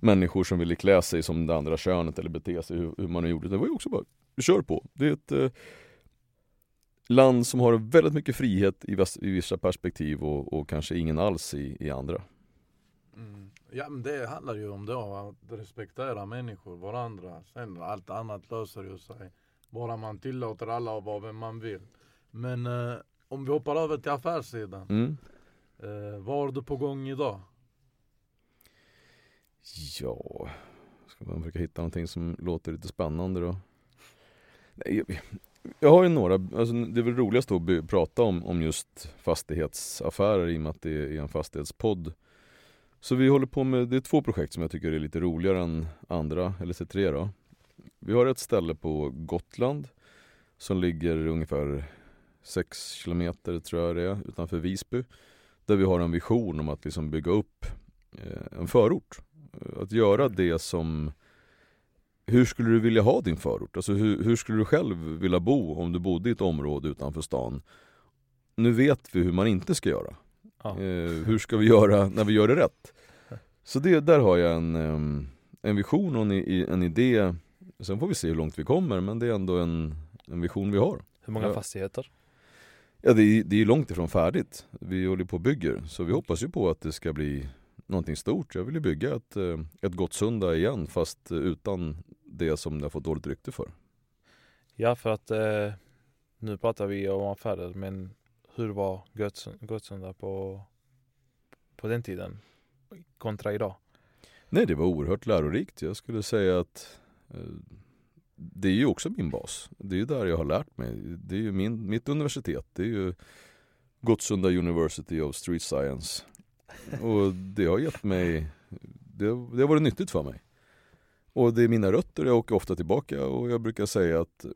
människor som ville klä sig som det andra könet eller bete sig hur, hur man nu gjorde. Det var ju också bara, kör på. Det är ett eh, land som har väldigt mycket frihet i, vis- i vissa perspektiv och, och kanske ingen alls i, i andra. Mm. Ja men det handlar ju om då att respektera människor, varandra. Sen allt annat löser ju sig. Bara man tillåter alla att vara vem man vill. Men eh, om vi hoppar över till affärssidan. Mm. Eh, vad har du på gång idag? Ja, ska man försöka hitta någonting som låter lite spännande då? Jag, har ju några, alltså det är väl roligast att prata om, om just fastighetsaffärer i och med att det är en fastighetspodd. Så vi håller på med, det är två projekt som jag tycker är lite roligare än andra, eller så tre då. Vi har ett ställe på Gotland som ligger ungefär 6 kilometer tror jag det är utanför Visby. Där vi har en vision om att liksom bygga upp eh, en förort. Att göra det som hur skulle du vilja ha din förort? Alltså hur, hur skulle du själv vilja bo om du bodde i ett område utanför stan? Nu vet vi hur man inte ska göra. Ja. Eh, hur ska vi göra när vi gör det rätt? Så det, där har jag en, en vision och en, en idé. Sen får vi se hur långt vi kommer men det är ändå en, en vision vi har. Hur många Ja. fastigheter? Ja det är, det är långt ifrån färdigt. Vi håller på och bygger så vi hoppas ju på att det ska bli någonting stort. Jag vill ju bygga ett, eh, ett Gottsunda igen fast eh, utan det som det har fått dåligt rykte för. Ja, för att eh, nu pratar vi om affärer, men hur var Gottsunda på, på den tiden kontra idag? Nej det var oerhört lärorikt. Jag skulle säga att eh, det är ju också min bas. Det är ju där jag har lärt mig. Det är ju min, mitt universitet. Det är ju Gottsunda University of Street Science. Och det har gett mig, det, det har varit nyttigt för mig. Och det är mina rötter, jag åker ofta tillbaka och jag brukar säga att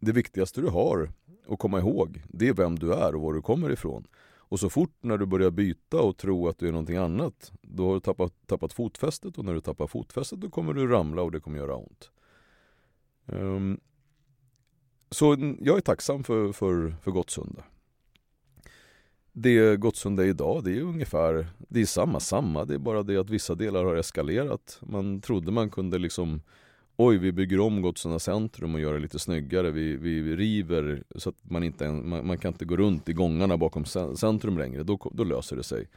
det viktigaste du har att komma ihåg, det är vem du är och var du kommer ifrån. Och så fort när du börjar byta och tro att du är någonting annat, då har du tappat, tappat fotfästet och när du tappar fotfästet då kommer du ramla och det kommer göra ont. Um, så jag är tacksam för, för, för Gottsunda. Det Gottsunda är idag, det är ungefär, det är samma samma, det är bara det att vissa delar har eskalerat. Man trodde man kunde liksom Oj, vi bygger om Gottsunda centrum och gör det lite snyggare. Vi, vi river så att man inte, man, man kan inte gå runt i gångarna bakom centrum längre. Då, då löser det sig.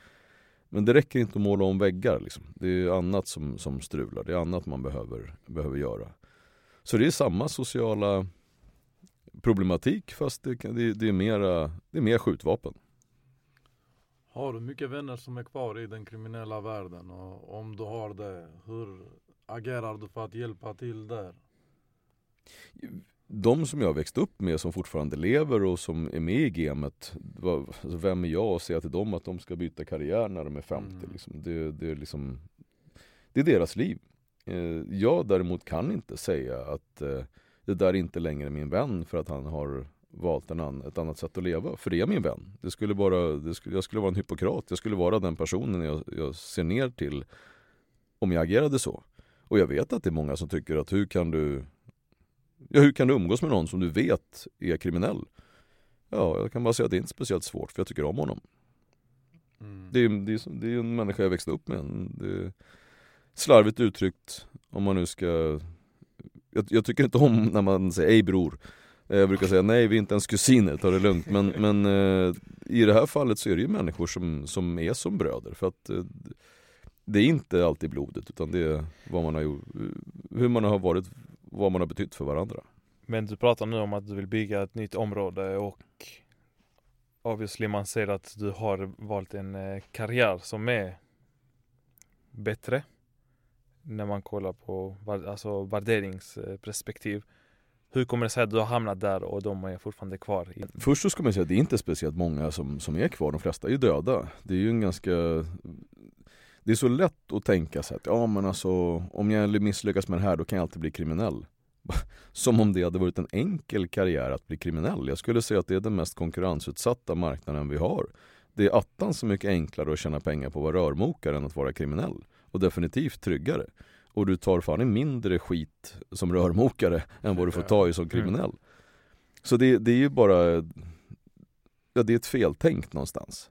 Men det räcker inte att måla om väggar. Liksom. Det är annat som, som strular. Det är annat man behöver, behöver göra. Så det är samma sociala problematik fast det, det, det, är, mera, det är mer skjutvapen. Har du mycket vänner som är kvar i den kriminella världen? Och om du har det, hur agerar du för att hjälpa till där? de som jag växt upp med som fortfarande lever och som är med i gamet, alltså vem är jag att säga till dem att de ska byta karriär när de är 50? Mm. Liksom. Det, det, är liksom, det är deras liv. Eh, jag däremot kan inte säga att eh, det där är inte längre min vän för att han har valt en an, ett annat sätt att leva. För det är min vän. Det skulle bara, det skulle, jag skulle vara en hypokrat. Jag skulle vara den personen jag, jag ser ner till om jag agerade så. Och jag vet att det är många som tycker att hur kan du Ja, hur kan du umgås med någon som du vet är kriminell? Ja, jag kan bara säga att det är inte speciellt svårt för jag tycker om honom. Mm. Det är, det är, det är en människa jag växte upp med. Det slarvigt uttryckt om man nu ska... Jag, jag tycker inte om när man säger ej bror. Eh, jag brukar säga nej vi är inte ens kusiner, ta det lugnt. Men, men eh, i det här fallet så är det ju människor som, som är som bröder. För att eh, det är inte alltid blodet utan det är vad man har gjort, hur man har varit, vad man har betytt för varandra. Men du pratar nu om att du vill bygga ett nytt område och obviously man ser att du har valt en karriär som är bättre när man kollar på alltså värderingsperspektiv. Hur kommer det sig att du har hamnat där och de är fortfarande kvar? Först så ska man säga att det är inte speciellt många som, som är kvar, de flesta är ju döda. Det är ju en ganska Det är så lätt att tänka sig att ja men alltså om jag misslyckas med det här då kan jag alltid bli kriminell. Som om det hade varit en enkel karriär att bli kriminell. Jag skulle säga att det är den mest konkurrensutsatta marknaden vi har. Det är attans så mycket enklare att tjäna pengar på att vara rörmokare än att vara kriminell. Och definitivt tryggare. Och du tar fan en mindre skit som rörmokare än vad du får ta i som kriminell. Så det, det är ju bara, ja det är ett feltänk någonstans.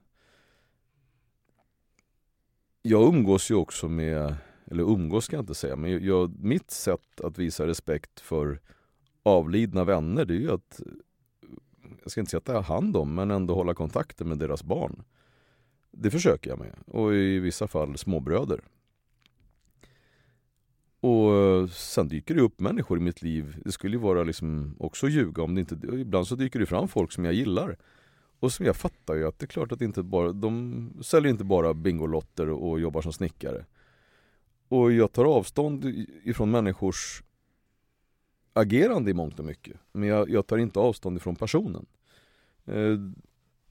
Jag umgås ju också med, eller umgås ska jag inte säga, men jag, mitt sätt att visa respekt för avlidna vänner det är ju att, jag ska inte säga ta hand om, men ändå hålla kontakten med deras barn. Det försöker jag med, och i vissa fall småbröder. Och eh, sen dyker det upp människor i mitt liv. Det skulle ju vara liksom också ljuga om det inte... Ibland så dyker det fram folk som jag gillar. Och som jag fattar ju att det är klart att inte bara... De säljer inte bara Bingolotter och jobbar som snickare. Och jag tar avstånd ifrån människors agerande i mångt och mycket. Men jag, jag tar inte avstånd ifrån personen. Eh,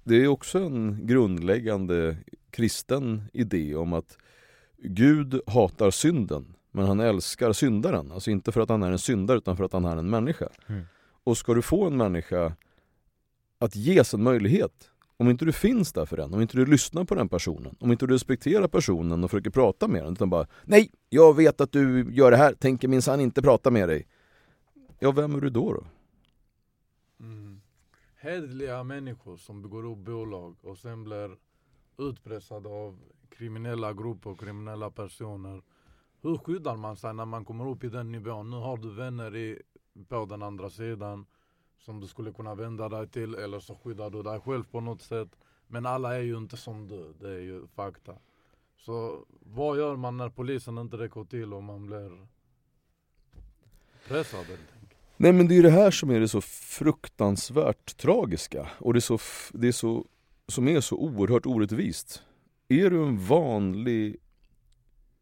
det är också en grundläggande kristen idé om att Gud hatar synden men han älskar syndaren. Alltså inte för att han är en syndare utan för att han är en människa. Mm. Och ska du få en människa att ges en möjlighet om inte du finns där för den, om inte du lyssnar på den personen, om inte du respekterar personen och försöker prata med den utan bara Nej, jag vet att du gör det här, tänker minsann inte prata med dig. Ja, vem är du då? då? Mm. Hederliga människor som begår upp bolag och sen blir utpressad av kriminella grupper och kriminella personer. Hur skyddar man sig när man kommer upp i den nivån? Nu har du vänner i, på den andra sidan som du skulle kunna vända dig till eller så skyddar du dig själv på något sätt. Men alla är ju inte som du, det är ju fakta. Så vad gör man när polisen inte räcker till och man blir pressad helt enkelt? Nej men det är ju det här som är det så fruktansvärt tragiska och det är så, det är så, som är så oerhört orättvist. Är du en vanlig,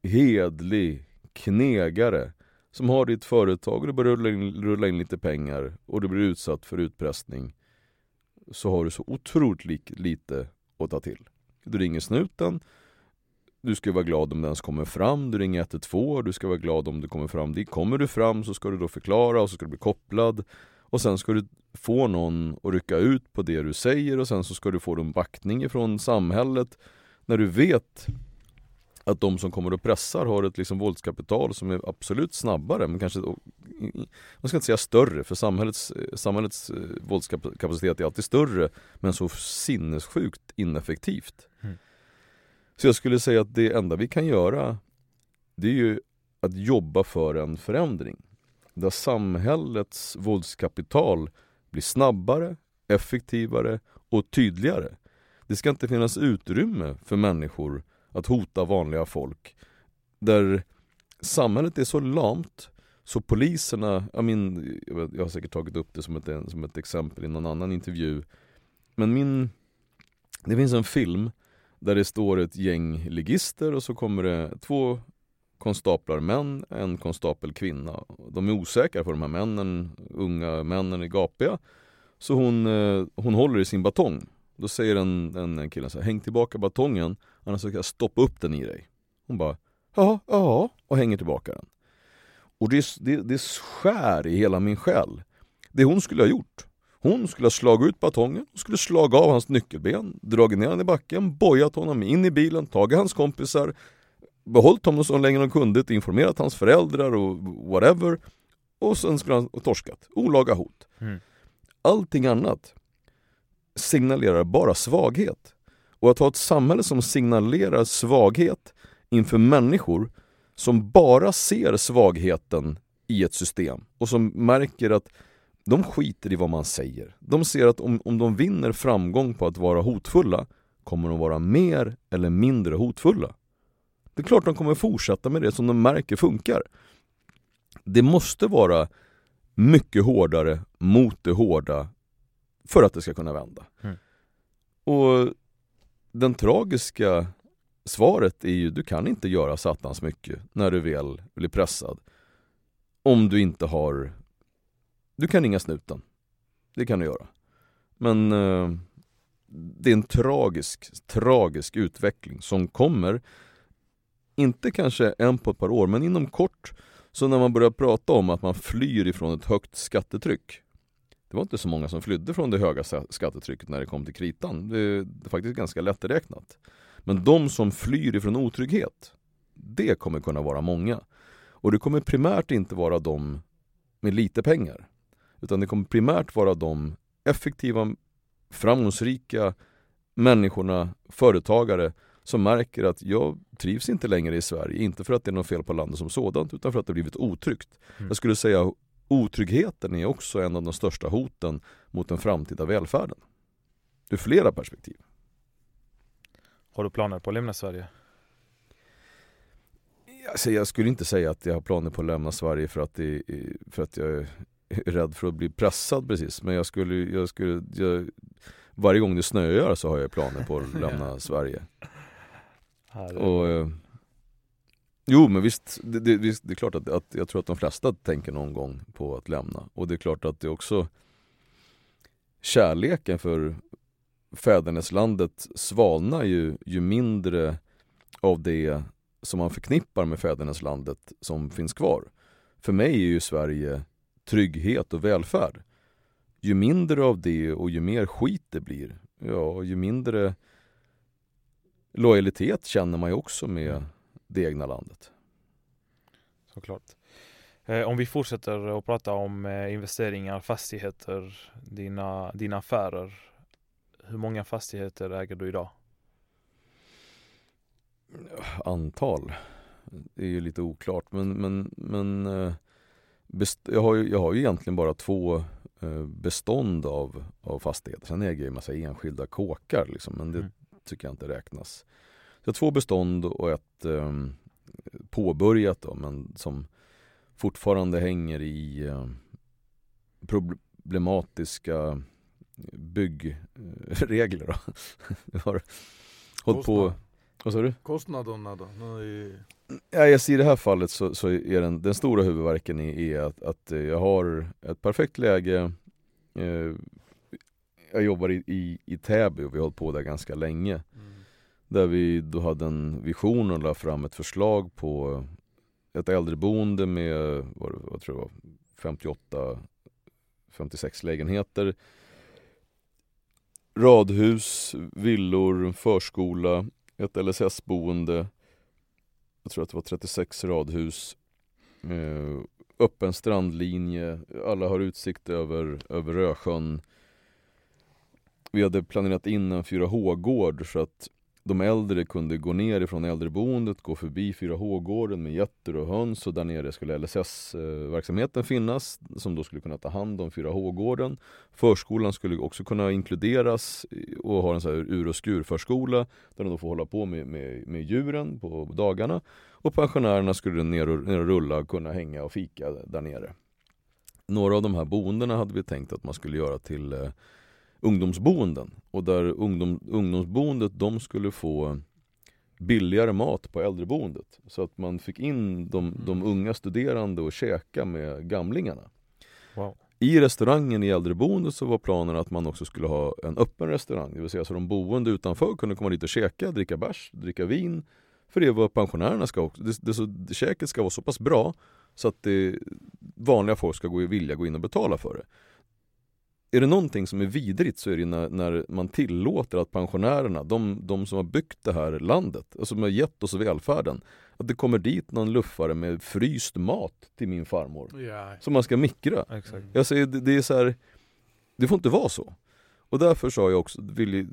hedlig knegare som har ditt företag och du börjar rulla in, rulla in lite pengar och du blir utsatt för utpressning så har du så otroligt li, lite att ta till. Du ringer snuten, du ska vara glad om den ens kommer fram, du ringer 112, du ska vara glad om du kommer fram dit. Kommer du fram så ska du då förklara och så ska du bli kopplad och sen ska du få någon att rycka ut på det du säger och sen så ska du få en backning ifrån samhället när du vet att de som kommer och pressar har ett liksom våldskapital som är absolut snabbare men kanske, man ska inte säga större för samhällets, samhällets eh, våldskapacitet är alltid större men så sinnessjukt ineffektivt. Mm. Så jag skulle säga att det enda vi kan göra det är ju att jobba för en förändring. Där samhällets våldskapital blir snabbare, effektivare och tydligare. Det ska inte finnas utrymme för människor att hota vanliga folk. Där samhället är så lamt så poliserna, jag, min, jag har säkert tagit upp det som ett, som ett exempel i någon annan intervju. Men min, det finns en film där det står ett gäng ligister och så kommer det två konstaplar män, en konstapel kvinna. De är osäkra på de här männen, unga männen är gapiga. Så hon, eh, hon håller i sin batong. Då säger en, en kille så här, häng tillbaka batongen annars ska jag stoppa upp den i dig. Hon bara, ja, ja, och hänger tillbaka den. Och det, det, det skär i hela min själ. Det hon skulle ha gjort, hon skulle ha slagit ut batongen, hon skulle slagit av hans nyckelben, dragit ner honom i backen, bojat honom in i bilen, tagit hans kompisar, behållit honom så länge de kunde, informerat hans föräldrar och whatever. Och sen skulle han ha torskat. Olaga hot. Mm. Allting annat signalerar bara svaghet. Och att ha ett samhälle som signalerar svaghet inför människor som bara ser svagheten i ett system och som märker att de skiter i vad man säger. De ser att om, om de vinner framgång på att vara hotfulla kommer de vara mer eller mindre hotfulla. Det är klart de kommer fortsätta med det som de märker funkar. Det måste vara mycket hårdare mot det hårda för att det ska kunna vända. Mm. Och den tragiska svaret är ju, du kan inte göra satans mycket när du väl blir pressad. Om du inte har du kan ringa snuten. Det kan du göra. Men eh, det är en tragisk, tragisk utveckling som kommer, inte kanske en på ett par år, men inom kort, så när man börjar prata om att man flyr ifrån ett högt skattetryck. Det var inte så många som flydde från det höga skattetrycket när det kom till kritan. Det är faktiskt ganska lätträknat. Men de som flyr ifrån otrygghet, det kommer kunna vara många. Och det kommer primärt inte vara de med lite pengar. Utan det kommer primärt vara de effektiva, framgångsrika människorna, företagare som märker att jag trivs inte längre i Sverige. Inte för att det är något fel på landet som sådant utan för att det blivit otryggt. Mm. Jag skulle säga otryggheten är också en av de största hoten mot den framtida välfärden. Ur flera perspektiv. Har du planer på att lämna Sverige? Alltså jag skulle inte säga att jag har planer på att lämna Sverige för att, det, för att jag rädd för att bli pressad precis. Men jag skulle, jag skulle jag, varje gång det snöar så har jag planer på att lämna Sverige. Och, eh, jo men visst det, det, visst, det är klart att, att jag tror att de flesta tänker någon gång på att lämna. Och det är klart att det också Kärleken för fäderneslandet svalnar ju, ju mindre av det som man förknippar med fäderneslandet som finns kvar. För mig är ju Sverige trygghet och välfärd. Ju mindre av det och ju mer skit det blir, ja, ju mindre lojalitet känner man ju också med det egna landet. Såklart. Eh, om vi fortsätter att prata om eh, investeringar, fastigheter, dina, dina affärer. Hur många fastigheter äger du idag? antal. Det är ju lite oklart men, men, men eh, jag, har ju, jag har ju egentligen bara två bestånd av, av fastigheter. Sen äger jag en massa enskilda kåkar liksom, men det Mm. tycker jag inte räknas. Så jag har två bestånd och ett eh, påbörjat då, men som fortfarande hänger i eh, problematiska byggregler. Då. Jag har hållit på, vad sa du? Kostnaderna då? I, Ja, jag ser I det här fallet så, så är den, den stora huvudvärken är, är att, att eh, jag har ett perfekt läge eh, Jag jobbar i, i, i Täby och vi har hållit på där ganska länge mm. Där vi då hade en vision och la fram ett förslag på ett äldreboende med, vad, vad tror jag var, 58 56 lägenheter. Radhus, villor, förskola, ett LSS-boende Jag tror att det var 36 radhus. Eh, öppen strandlinje, alla har utsikt över, över Rösjön. Vi hade planerat in en 4H-gård så att de äldre kunde gå ner ifrån äldreboendet, gå förbi 4H-gården med getter och höns och där nere skulle LSS-verksamheten finnas som då skulle kunna ta hand om 4H-gården. Förskolan skulle också kunna inkluderas och ha en så här ur-och-skur-förskola där de då får hålla på med, med, med djuren på dagarna. Och pensionärerna skulle ner och, ner och rulla och kunna hänga och fika där nere. Några av de här boendena hade vi tänkt att man skulle göra till eh, ungdomsboenden och där ungdom, ungdomsboendet de skulle få billigare mat på äldreboendet så att man fick in de, de unga studerande och käka med gamlingarna. Wow. I restaurangen i äldreboendet så var planen att man också skulle ha en öppen restaurang, det vill säga så de boende utanför kunde komma dit och käka, dricka bärs, dricka vin. För det var pensionärerna ska också, det, det, så, det, käket ska vara så pass bra så att det, vanliga folk ska gå, vilja gå in och betala för det. Är det någonting som är vidrigt så är det när, när man tillåter att pensionärerna, de, de som har byggt det här landet, alltså som har gett oss välfärden, att det kommer dit någon luffare med fryst mat till min farmor ja. som man ska mikra. Exakt. Jag säger, det, det är så här, det får inte vara så. Och därför sa jag också, vill,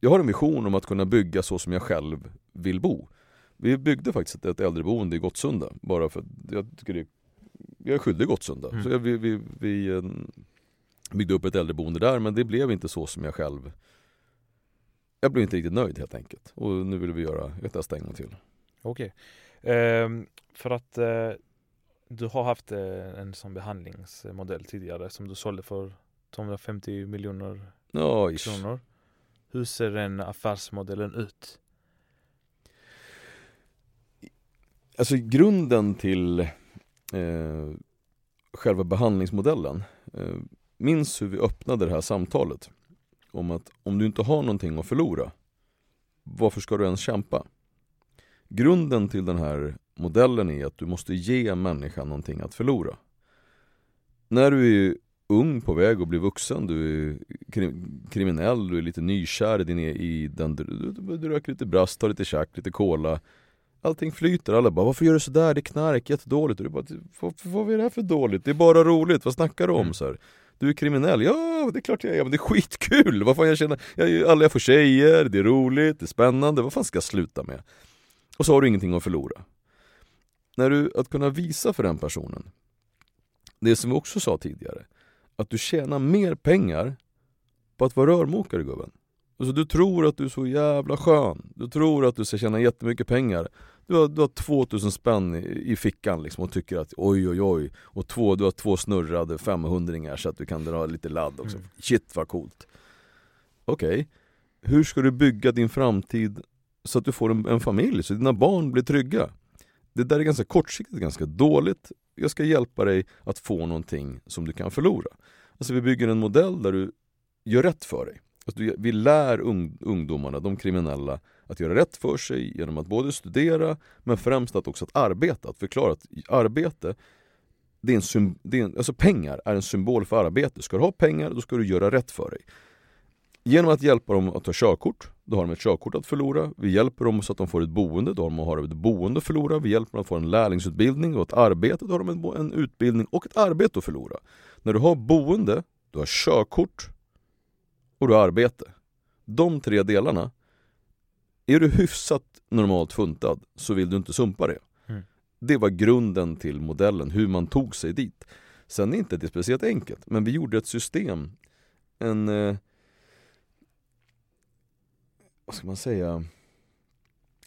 jag har en vision om att kunna bygga så som jag själv vill bo. Vi byggde faktiskt ett, ett äldreboende i Gottsunda, bara för att jag tycker det, jag är skyldig Gottsunda. Mm. Så jag, vi, vi, vi eh, byggde upp ett äldreboende där, men det blev inte så som jag själv jag blev inte riktigt nöjd helt enkelt. Och nu vill vi göra ett testa en gång till. Okej. Ehm, för att eh, du har haft eh, en sån behandlingsmodell tidigare som du sålde för 250 miljoner Ja, kronor. Hur ser den affärsmodellen ut? Alltså grunden till eh, själva behandlingsmodellen eh, Minns hur vi öppnade det här samtalet om att om du inte har någonting att förlora varför ska du ens kämpa? Grunden till den här modellen är att du måste ge människan någonting att förlora. När du är ung på väg att bli vuxen, du är krim kriminell, du är lite nykär i, din, e- i den, du, du, du röker lite brast, tar lite tjack, lite cola Allting flyter, alla bara 'Varför gör du sådär? Det är knark, jättedåligt' och du bara 'Vad, vad är det här för dåligt? Det är bara roligt, vad snackar du om?' Mm. Så här. Du är kriminell, ja det är klart jag är, men det är skitkul! Vad fan jag känner, jag, alla jag får tjejer, det är roligt, det är spännande, vad fan ska jag sluta med? Och så har du ingenting att förlora. När du, att kunna visa för den personen, det som vi också sa tidigare, att du tjänar mer pengar på att vara rörmokare gubben. Alltså du tror att du är så jävla skön, du tror att du ska tjäna jättemycket pengar du har, du har 2000 spänn i, i fickan liksom och tycker att oj oj oj. Och två, du har två snurrade 500 så att du kan dra lite ladd också. Mm. Shit vad coolt. Okej, hur ska du bygga din framtid så att du får en, en familj, så dina barn blir trygga? Det där är ganska kortsiktigt, ganska dåligt. Jag ska hjälpa dig att få någonting som du kan förlora. Alltså vi bygger en modell där du gör rätt för dig Alltså, vi lär ungdomarna, de kriminella, att göra rätt för sig genom att både studera men främst att också att arbeta. Att förklara att arbete, det är en sym, det är en, alltså pengar är en symbol för arbete. Ska du ha pengar, då ska du göra rätt för dig. Genom att hjälpa dem att ta körkort, då har de ett körkort att förlora. Vi hjälper dem så att de får ett boende, då har de har ett boende att förlora. Vi hjälper dem att få en lärlingsutbildning och ett arbete, då har de en, en utbildning och ett arbete att förlora. När du har boende, du har körkort och du har arbete. De tre delarna, är du hyfsat normalt funtad så vill du inte sumpa det. Mm. Det var grunden till modellen, hur man tog sig dit. Sen är inte det speciellt enkelt, men vi gjorde ett system, en, eh, vad ska man säga,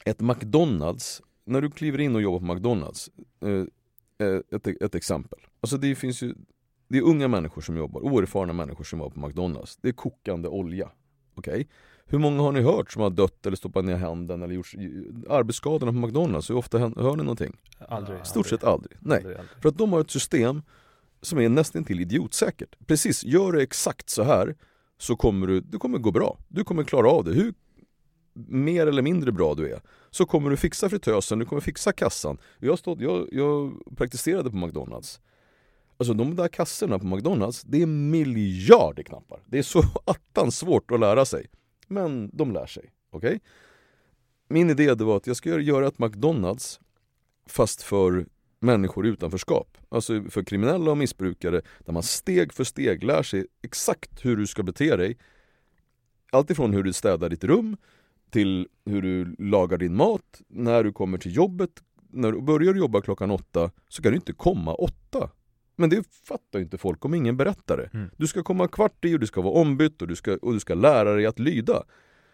ett McDonalds, när du kliver in och jobbar på McDonalds, eh, eh, ett, ett exempel. Alltså det finns ju, det är unga människor som jobbar, oerfarna människor som jobbar på McDonalds. Det är kokande olja. Okej? Okay? Hur många har ni hört som har dött eller stoppat ner handen eller gjort arbetsskadorna på McDonalds? Hur ofta hör ni någonting? Aldrig. Stort sett aldrig. Nej. Aldrig, aldrig. För att de har ett system som är nästan till idiotsäkert. Precis, gör du exakt så här så kommer du, det kommer gå bra. Du kommer klara av det. Hur mer eller mindre bra du är så kommer du fixa fritösen, du kommer fixa kassan. Jag, stod, jag, jag praktiserade på McDonalds. Alltså de där kassorna på McDonalds, det är miljarder knappar. Det är så attans svårt att lära sig. Men de lär sig. Okej? Okay? Min idé det var att jag ska göra ett McDonalds fast för människor i utanförskap. Alltså för kriminella och missbrukare där man steg för steg lär sig exakt hur du ska bete dig. Alltifrån hur du städar ditt rum till hur du lagar din mat, när du kommer till jobbet. När du börjar jobba klockan åtta så kan du inte komma åtta. Men det fattar inte folk om ingen berättar det. Mm. Du ska komma kvart i och du ska vara ombytt och du ska, och du ska lära dig att lyda.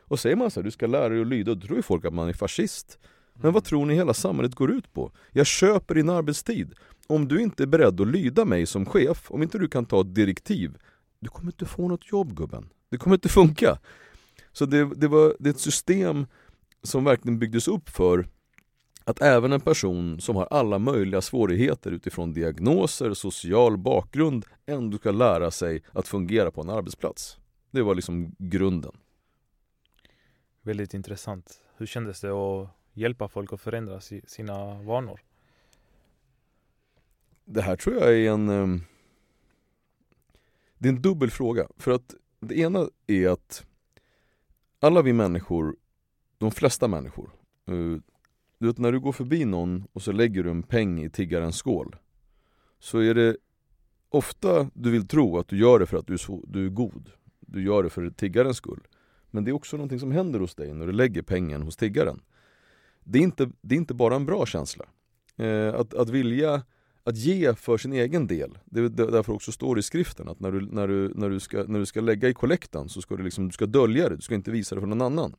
Och säger man så här, du ska lära dig att lyda, då tror ju folk att man är fascist. Men vad tror ni hela samhället går ut på? Jag köper din arbetstid. Om du inte är beredd att lyda mig som chef, om inte du kan ta ett direktiv, du kommer inte få något jobb gubben. Det kommer inte funka. Så det, det, var, det är ett system som verkligen byggdes upp för att även en person som har alla möjliga svårigheter utifrån diagnoser, social bakgrund ändå ska lära sig att fungera på en arbetsplats. Det var liksom grunden. Väldigt intressant. Hur kändes det att hjälpa folk att förändra sina vanor? Det här tror jag är en ehm, Det är en dubbel fråga. För att det ena är att alla vi människor, de flesta människor eh, du vet när du går förbi någon och så lägger du en peng i tiggarens skål Så är det ofta du vill tro att du gör det för att du är, så, du är god. Du gör det för tiggarens skull. Men det är också någonting som händer hos dig när du lägger pengen hos tiggaren. Det är inte, det är inte bara en bra känsla. Eh, att, att vilja att ge för sin egen del, det är därför också står i skriften att när du, när du, när du, ska, när du ska lägga i kollektan så ska du, liksom, du ska dölja det, du ska inte visa det för någon annan.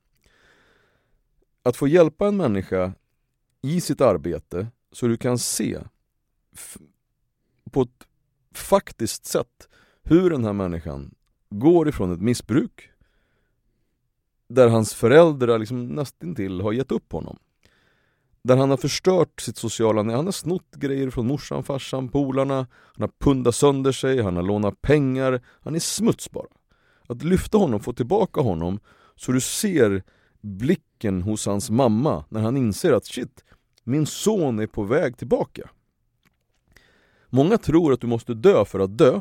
Att få hjälpa en människa i sitt arbete så du kan se på ett faktiskt sätt hur den här människan går ifrån ett missbruk där hans föräldrar liksom nästintill har gett upp honom. Där han har förstört sitt sociala nät, Han har snott grejer från morsan, farsan, polarna Han har pundat sönder sig, han har lånat pengar Han är smuts bara Att lyfta honom, få tillbaka honom Så du ser blicken hos hans mamma när han inser att shit, min son är på väg tillbaka. Många tror att du måste dö för att dö,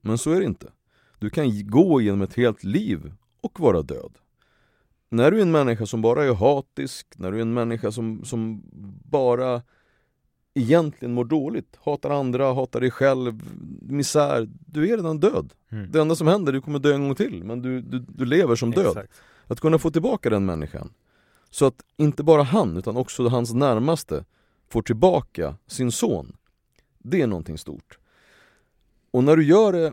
men så är det inte. Du kan gå genom ett helt liv och vara död. När du är en människa som bara är hatisk, när du är en människa som, som bara egentligen mår dåligt, hatar andra, hatar dig själv, misär, du är redan död. Mm. Det enda som händer, du kommer dö en gång till, men du, du, du lever som död. Exakt. Att kunna få tillbaka den människan, så att inte bara han, utan också hans närmaste får tillbaka sin son. Det är någonting stort. Och när du gör det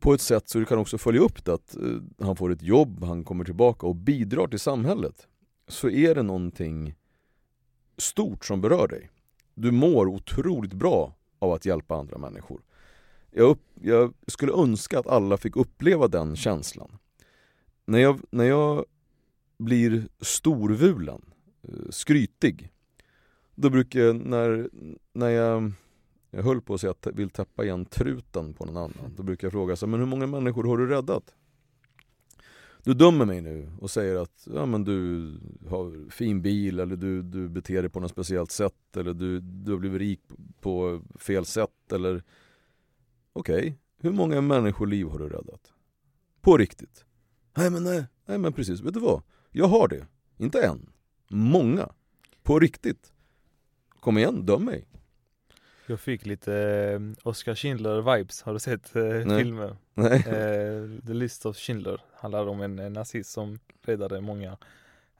på ett sätt så du kan också följa upp det, att eh, han får ett jobb, han kommer tillbaka och bidrar till samhället. Så är det någonting stort som berör dig. Du mår otroligt bra av att hjälpa andra människor. Jag, upp, jag skulle önska att alla fick uppleva den känslan. När jag, när jag blir storvulen, eh, skrytig. Då brukar jag, när, när jag, jag höll på att säga att jag vill täppa igen truten på någon annan, då brukar jag fråga så men hur många människor har du räddat? Du dömer mig nu och säger att ja, men du har fin bil eller du, du beter dig på något speciellt sätt eller du, du har blivit rik på fel sätt eller Okej, okay. hur många människoliv har du räddat? På riktigt? Nej men nej, nej men precis, vet du vad? Jag har det. Inte en. Många. På riktigt. Kom igen, döm mig. Jag fick lite eh, Oscar Schindler-vibes, har du sett eh, filmen? Nej. Eh, The List of Schindler handlar om en, en nazist som räddade många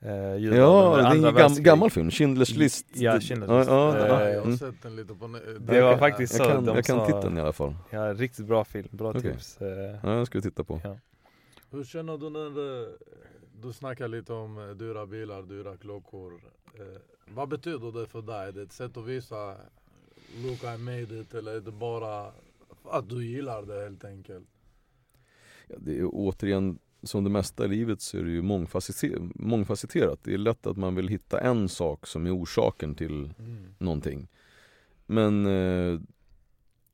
eh, Ja, det är en världskriget. gammal film, Schindler's list Ja, Schindler's List. ja, Eh, ja, Ja, jag har mm. sett den lite på Det var jag- faktiskt så. Jag kan, de jag kan sa- titeln i alla fall Ja, riktigt bra film, bra Okej. tips. Eh, Ja, jag ska titta på ja. Hur känner du när eh, du snackar lite om eh, dyra bilar, dyra klockor? Eh, vad betyder det för dig? Är det ett sätt att visa Look I made it eller är det bara att du gillar det helt enkelt? ja, Det är återigen, som det mesta i livet så är det ju mångfacetterat Det är lätt att man vill hitta en sak som är orsaken till Mm. någonting Men eh,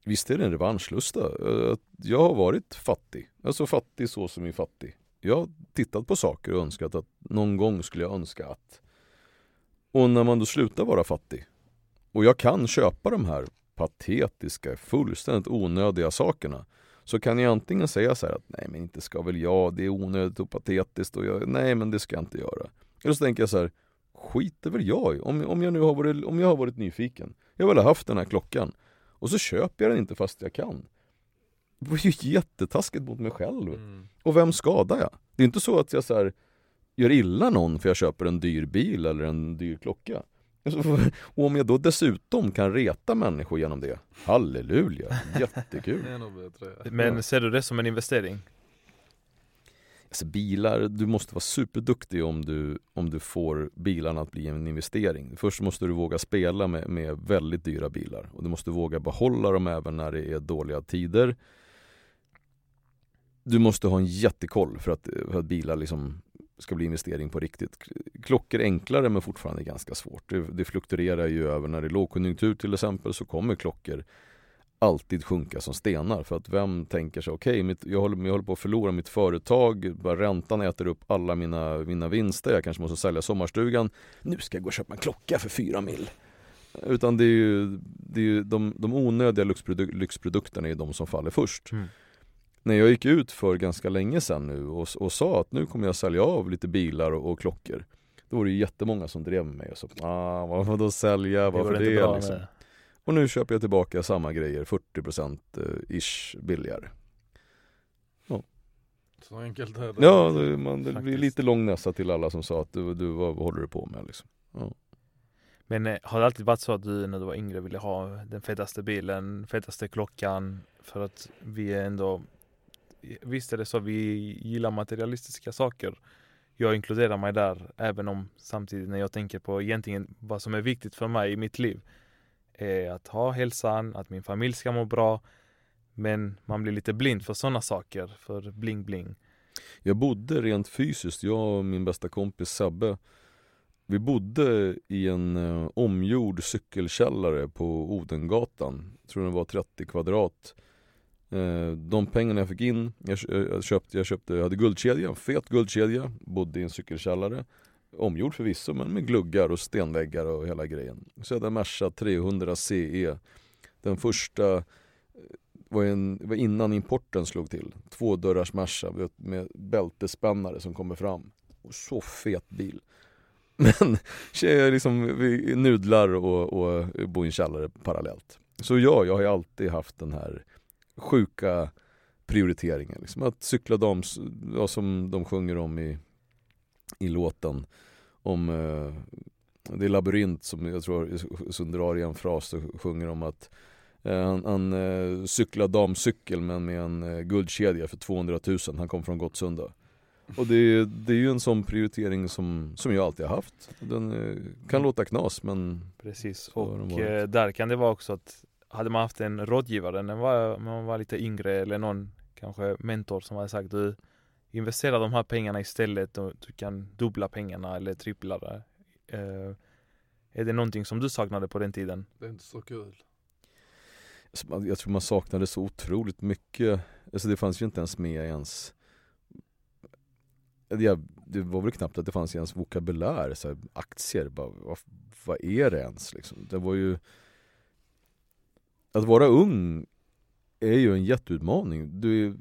visst är det en revanschlusta. Eh, Jag har varit fattig, alltså fattig så som är fattig. Jag har tittat på saker och önskat att någon gång skulle jag önska att. Och när man då slutar vara fattig och jag kan köpa de här patetiska, fullständigt onödiga sakerna så kan jag antingen säga så här att nej men inte ska väl jag, det är onödigt och patetiskt och jag, nej men det ska jag inte göra. Eller så tänker jag så här, skiter väl jag i, om, om jag nu har varit, om jag har varit nyfiken. Jag har väl haft den här klockan och så köper jag den inte fast jag kan. Det var ju jättetaskigt mot mig själv. Mm. Och vem skadar jag? Det är inte så att jag så här, gör illa någon för jag köper en dyr bil eller en dyr klocka. Alltså, Och om jag då dessutom kan reta människor genom det, halleluja, jättekul. Men ser du det som en investering? Alltså bilar, du måste vara superduktig om du, om du får bilarna att bli en investering. Först måste du våga spela med, med väldigt dyra bilar och du måste våga behålla dem även när det är dåliga tider. Du måste ha en jättekoll för att, för att bilar liksom ska bli investering på riktigt. Klockor är enklare men fortfarande ganska svårt. Det, det fluktuerar ju över när det är lågkonjunktur till exempel så kommer klockor alltid sjunka som stenar för att vem tänker sig okej, okay, jag, håller, jag håller på att förlora mitt företag, bara räntan äter upp alla mina, mina vinster, jag kanske måste sälja sommarstugan. Nu ska jag gå och köpa en klocka för fyra mil. Utan det är ju, det är ju de, de onödiga lyxprodu lyxprodukterna är de som faller först. Mm. När jag gick ut för ganska länge sedan nu och, och sa att nu kommer jag sälja av lite bilar och, och klockor. Då var det ju jättemånga som drev med mig och sa ah, vad då sälja, varför det? bra liksom. Och nu köper jag tillbaka samma grejer 40% eh, ish billigare. Så enkelt är det. Ja, det, man, det blir lite lång näsa till alla som sa att du, du vad, vad håller du på med liksom. Men eh, har det alltid varit så att du när du var yngre ville ha den fetaste bilen, fetaste klockan? För att vi är ändå, visst är det så, vi gillar materialistiska saker. Jag inkluderar mig där, även om samtidigt när jag tänker på egentligen vad som är viktigt för mig i mitt liv är att ha hälsan, att min familj ska må bra. Men man blir lite blind för sådana saker, för bling-bling. Jag bodde rent fysiskt, jag och min bästa kompis Sebbe Vi bodde i en eh, omgjord cykelkällare på Odengatan Jag tror den var 30 kvadrat Eh, de pengarna jag fick in, jag, eh, köpte, jag köpte, jag hade guldkedja, en fet guldkedja Bodde i en cykelkällare Omgjord förvisso men med gluggar och stenväggar och hela grejen Så jag hade en Merca 300 CE Den första eh, var, en, var innan importen slog till. Två dörrars Merca med bältespännare som kommer fram. Och så fet bil. Men tjejer liksom, vi nudlar och, och bor i en källare parallellt. Så ja, jag har ju alltid haft den här sjuka prioriteringen. Liksom. Att cykla dams, ja, som de sjunger om i, i låten. Om eh, det är labyrint som jag tror Sundar i en fras sjunger om att Eh, Han, han eh, cyklar damcykel men med en eh, guldkedja för 200 000, han kom från Gottsunda. Och det, är- det är ju en sån prioritering som, som jag alltid har haft. Den eh, kan låta knas men Precis, och eh, där kan det vara också att hade man haft en rådgivare när man var, när man var lite yngre eller någon kanske mentor som hade sagt du investera de här pengarna istället och du kan dubbla pengarna eller trippla det. Eh, är det någonting som du saknade på den tiden? Det är inte så kul. alltså, jag tror man saknade så otroligt mycket. Alltså det fanns ju inte ens med ens det, det var väl knappt att det fanns i ens vokabulär, så här, aktier, bara, vad, vad är det ens liksom? Det var ju att vara ung är ju en jätteutmaning. Du är,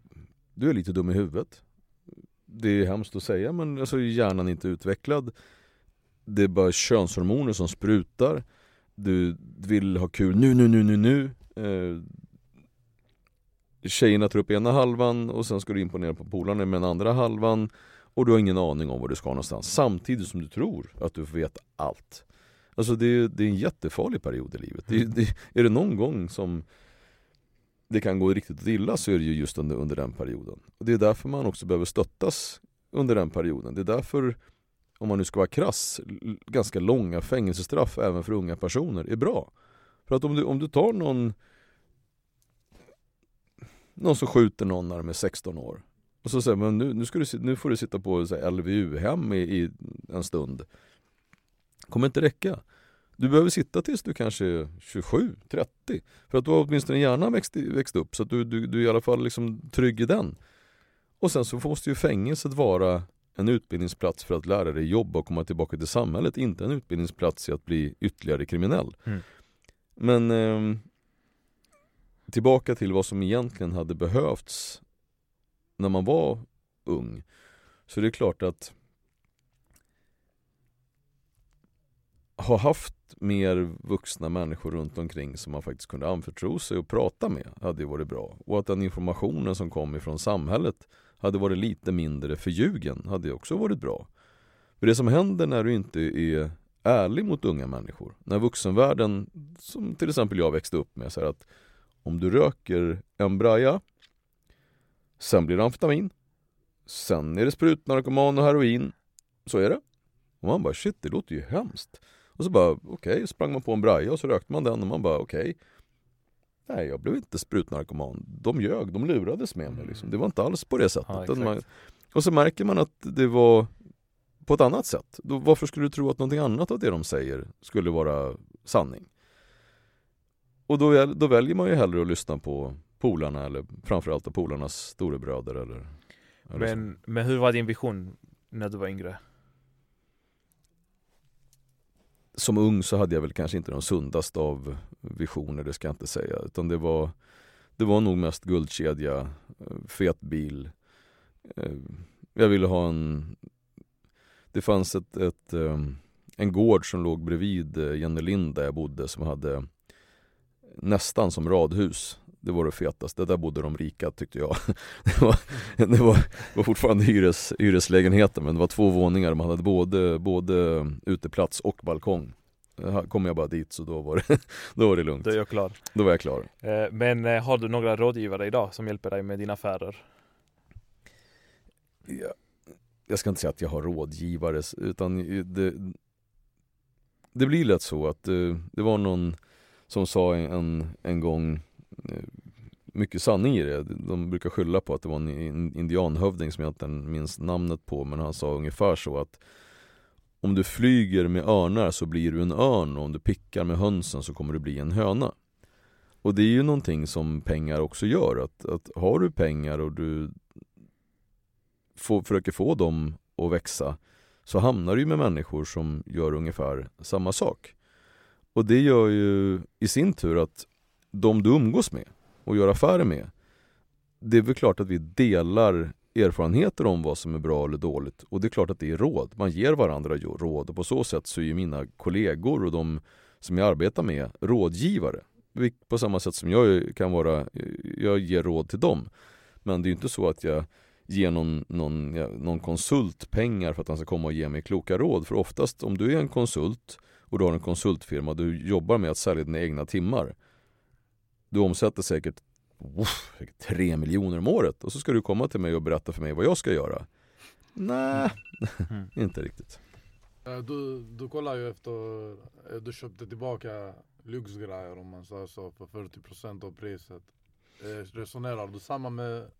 du är lite dum i huvudet. Det är hemskt att säga men alltså hjärnan är inte utvecklad. Det är bara könshormoner som sprutar. Du vill ha kul nu, nu, nu, nu, nu. Eh, tjejerna tar upp ena halvan och sen ska du imponera på polarna med den andra halvan. och du har ingen aning om var du ska någonstans samtidigt som du tror att du vet allt. Alltså det är, det är en jättefarlig period i livet. Det, det, är det någon gång som det kan gå riktigt illa så är det ju just under, under den perioden. Och Det är därför man också behöver stöttas under den perioden. Det är därför, om man nu ska vara krass, ganska långa fängelsestraff även för unga personer är bra. För att om du, om du tar någon någon som skjuter någon när de är 16 år och så säger man nu, nu, ska du, nu får du sitta på LVU-hem i, i en stund. Kommer inte räcka. Du behöver sitta tills du kanske är 27, 30. För att du har åtminstone hjärnan växt, växt upp så att du, du, du är i alla fall liksom trygg i den. Och sen så måste ju fängelset vara en utbildningsplats för att lära dig jobba och komma tillbaka till samhället. Inte en utbildningsplats i att bli ytterligare kriminell. Mm. Men eh, tillbaka till vad som egentligen hade behövts när man var ung. Så det är klart att ha haft mer vuxna människor runt omkring som man faktiskt kunde anförtro sig och prata med hade ju varit bra. Och att den informationen som kom ifrån samhället hade varit lite mindre förljugen hade också varit bra. För det som händer när du inte är ärlig mot unga människor, när vuxenvärlden, som till exempel jag växte upp med, säger att om du röker en braja, sen blir det amfetamin, sen är det sprutnarkoman och heroin, så är det. Och man bara shit, det låter ju hemskt. Och så bara okej, okay, sprang man på en braja och så rökte man den och man bara okej. Okay. Nej, jag blev inte sprutnarkoman. De ljög, de lurades med mig liksom. Det var inte alls på det sättet. Ja, man, och så märker man att det var på ett annat sätt. Då, varför skulle du tro att någonting annat av det de säger skulle vara sanning? Och då, då väljer man ju hellre att lyssna på polarna eller framförallt på polarnas storebröder eller, eller men, men hur var din vision när du var yngre? Som ung så hade jag väl kanske inte de sundaste av visioner, det ska jag inte säga. Utan det var, det var nog mest guldkedja, eh, fet bil. Eh, jag ville ha en... Det fanns ett, ett ehm, en gård som låg bredvid eh, Lind där jag bodde som hade nästan som radhus. Det var det fetaste, där bodde de rika tyckte jag. Det var, det var, det var fortfarande hyres, hyreslägenheter men det var två våningar, man hade både, både uteplats och balkong. Kom jag bara dit så då var det, då var det lugnt. Då är jag klar. Då var jag klar. Eh, men eh, har du några rådgivare idag som hjälper dig med dina affärer? Jag, ska inte säga att jag har rådgivare utan det, det blir lätt så att eh, det var någon som sa en, en gång Eh, mycket sanning i det. De brukar skylla på att det var en indianhövding som jag inte minns namnet på men han sa ungefär så att om du flyger med örnar så blir du en örn och om du pickar med hönsen så kommer du bli en höna. Och det är ju någonting som pengar också gör. Att, att har du pengar och du får, försöker få dem att växa så hamnar du med människor som gör ungefär samma sak. Och det gör ju i sin tur att de du umgås med och gör affärer med det är väl klart att vi delar erfarenheter om vad som är bra eller dåligt. Och det är klart att det är råd. Man ger varandra råd och på så sätt så är ju mina kollegor och de som jag arbetar med rådgivare. På samma sätt som jag kan vara, jag ger råd till dem. Men det är inte så att jag ger någon, någon, någon konsult pengar för att han ska komma och ge mig kloka råd. För oftast om du är en konsult och du har en konsultfirma, du jobbar med att sälja dina egna timmar. Du omsätter säkert Uff, tre miljoner om året och så ska du komma till mig och berätta för mig vad jag ska göra. Nej, mm. inte riktigt. Eh, du, du kollar ju efter, eh, du köpte tillbaka lyxgrejer om man säger så för 40% av priset. Eh, resonerar du samma med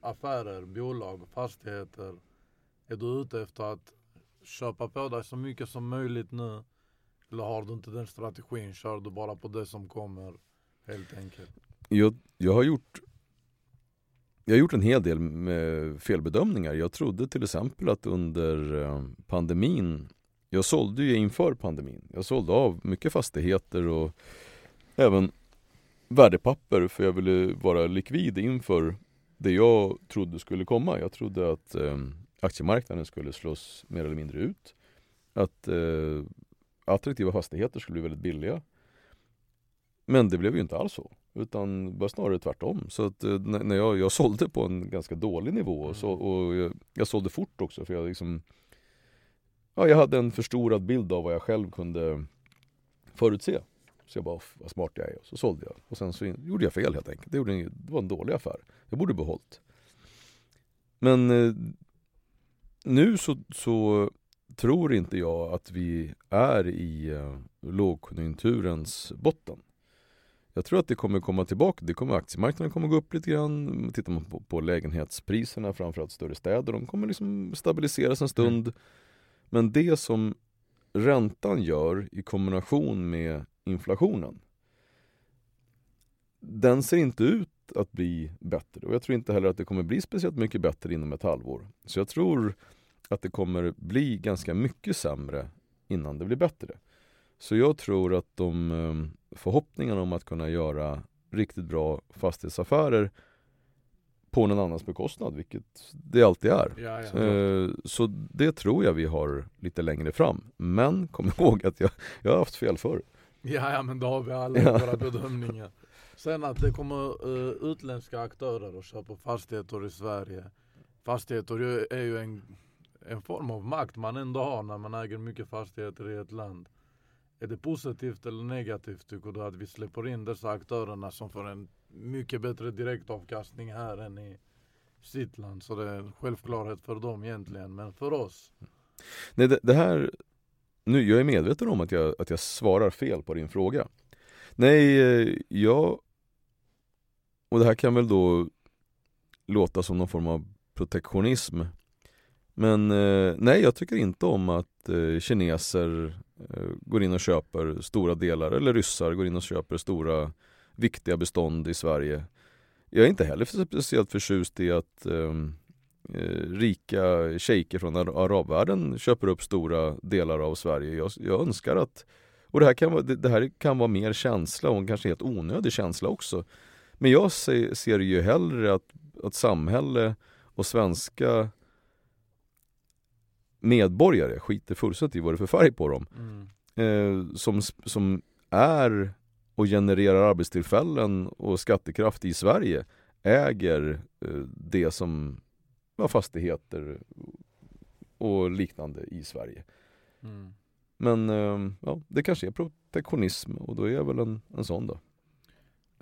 affärer, bolag, fastigheter? Är du ute efter att köpa på dig så mycket som möjligt nu? Eller har du inte den strategin? Kör du bara på det som kommer helt enkelt? jag, jag har gjort jag har gjort en hel del med felbedömningar. Jag trodde till exempel att under eh, pandemin, jag sålde ju inför pandemin, jag sålde av mycket fastigheter och även värdepapper för jag ville vara likvid inför det jag trodde skulle komma. Jag trodde att eh, aktiemarknaden skulle slås mer eller mindre ut. Att eh, attraktiva fastigheter skulle bli väldigt billiga men det blev ju inte alls så. Utan bara snarare tvärtom. Så att eh, när jag, jag sålde på en ganska dålig nivå och, så, och jag, jag sålde fort också för jag liksom Ja, jag hade en förstorad bild av vad jag själv kunde förutse. Så jag bara, "Off, vad smart jag är. Och så sålde jag. Och sen så gjorde jag fel helt enkelt. Det, gjorde, en- det var en dålig affär. Jag borde behållit. Men eh, nu så, så tror inte jag att vi är i eh, lågkonjunkturens botten. Jag tror att det kommer komma tillbaka. Det kommer, aktiemarknaden kommer gå upp lite grann. Tittar man på, på lägenhetspriserna, framförallt större städer, de kommer liksom stabiliseras en stund. Men det som räntan gör i kombination med inflationen den ser inte ut att bli bättre och jag tror inte heller att det kommer bli speciellt mycket bättre inom ett halvår. Så jag tror att det kommer bli ganska mycket sämre innan det blir bättre. Så jag tror att de eh, förhoppningarna om att kunna göra riktigt bra fastighetsaffärer på någon annans bekostnad, vilket det alltid är. Ja, ja. Eh, Så det tror jag vi har lite längre fram. Men kom ihåg att jag, jag har haft fel förr. Ja, ja men då har vi alla Ja. våra bedömningar. Sen att det kommer eh, utländska aktörer och köper fastigheter i Sverige. Fastigheter är ju- är ju en, en form av makt man ändå har när man äger mycket fastigheter i ett land. Är det positivt eller negativt tycker du att vi släpper in dessa aktörerna som får en mycket bättre direktavkastning här än i sitt land? Så det är en självklarhet för dem egentligen, men för oss. Nej, det, det här, nu, jag är medveten om att jag, att jag svarar fel på din fråga. Nej, eh, jag, och det här kan väl då låta som någon form av protektionism. Men eh, nej, jag tycker inte om att eh, kineser Eh, går in och köper stora delar, eller ryssar går in och köper stora viktiga bestånd i Sverige. Jag är inte heller speciellt förtjust i att ehm, eh, rika shejker från arabvärlden köper upp stora delar av Sverige. Jag, jag önskar att, och det här, kan vara, det, det här kan vara mer känsla och kanske helt onödig känsla också. Men jag ser, ser ju hellre att, att samhälle och svenska medborgare skiter fullständigt i vad det är för färg på dem eh, som, som är och genererar arbetstillfällen och skattekraft i Sverige äger eh, det som ja, fastigheter och liknande i Sverige. Mm. Men eh, ja, det kanske är protektionism och då är jag väl en, en sån då.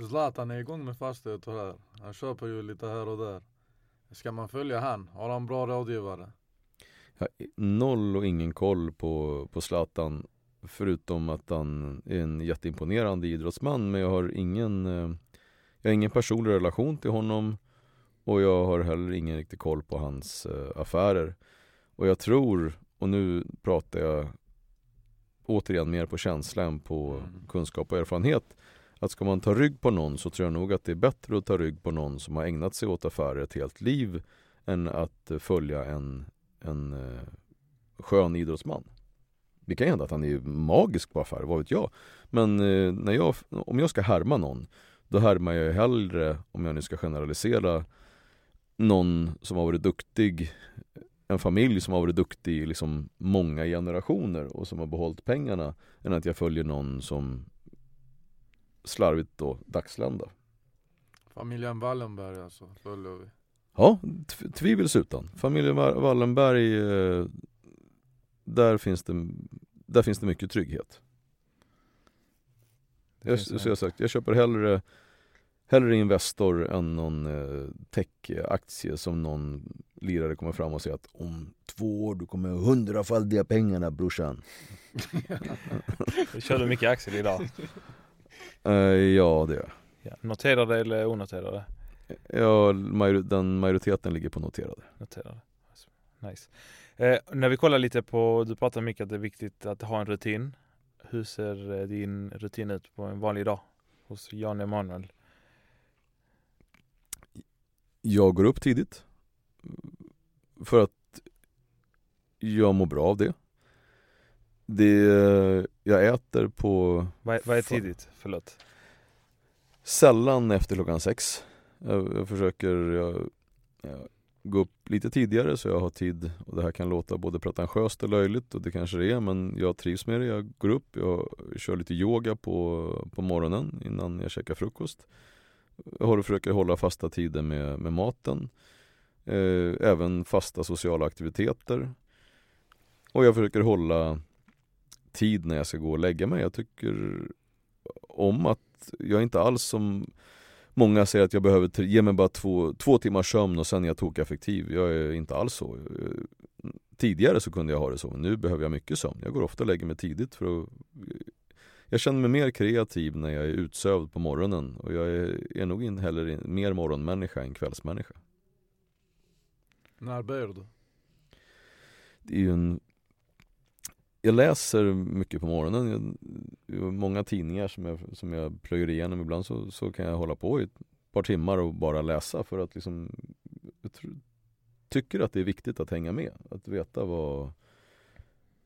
Zlatan är igång med fastigheter här. Han köper ju lite här och där. Ska man följa han? Har han bra rådgivare? Jag har noll och ingen koll på, på Zlatan förutom att han är en jätteimponerande idrottsman men jag har ingen eh, jag har ingen personlig relation till honom och jag har heller ingen riktig koll på hans eh, affärer. Och jag tror, och nu pratar jag återigen mer på känsla än på Mm. kunskap och erfarenhet att ska man ta rygg på någon så tror jag nog att det är bättre att ta rygg på någon som har ägnat sig åt affärer ett helt liv än att eh, följa en, en eh, skön idrottsman. Det kan hända att han är magisk på affärer, vad vet jag. Men eh, när jag, om jag ska härma någon då härmar jag hellre, om jag nu ska generalisera, någon som har varit duktig, en familj som har varit duktig i liksom många generationer och som har behållit pengarna, än att jag följer någon som slarvigt då dagslända. Familjen Wallenberg alltså, följer vi. Ja, tv- tvivelsutan. Familjen Wa- Wallenberg, eh, där finns det, där finns det mycket trygghet. Jag, så jag, sagt, jag köper hellre, hellre Investor än någon eh, techaktie som någon lirare kommer fram och säger att om två år du kommer hundrafaldiga pengarna brorsan. Kör du mycket aktier idag? Eh, ja det gör jag. Ja. Noterade eller onoterade? Ja, den majoriteten ligger på noterade. Noterade. Nice. Eh, när vi kollar lite på, du pratar mycket att det är viktigt att ha en rutin. Hur ser eh, din rutin ut på en vanlig dag hos Jan Emanuel? Jag går upp tidigt för att jag mår bra av det. det jag äter på Vad, är- vad är tidigt? Förlåt. sällan efter klockan sex. Jag, jag försöker, jag, jag gå upp lite tidigare så jag har tid och det här kan låta både pretentiöst och löjligt och det kanske det är men jag trivs med det. Jag går upp, jag kör lite yoga på, på morgonen innan jag käkar frukost. Jag har försöker hålla fasta tider med, med maten. Eh, även fasta sociala aktiviteter. Och jag försöker hålla tid när jag ska gå och lägga mig. Jag tycker om att jag är inte alls som Många säger att jag behöver ge mig bara två, två timmars sömn och sen är jag tokeffektiv. Jag är inte alls så. Tidigare så kunde jag ha det så, men nu behöver jag mycket sömn. Jag går ofta och lägger mig tidigt för att jag känner mig mer kreativ när jag är utsövd på morgonen och jag är, är nog in heller mer morgonmänniska än kvällsmänniska. När ber du? Det är ju en jag läser mycket på morgonen. Jag, har många tidningar som jag, som jag plöjer igenom. Ibland så, så kan jag hålla på i ett par timmar och bara läsa för att liksom Jag tror, tycker att det är viktigt att hänga med. Att veta vad,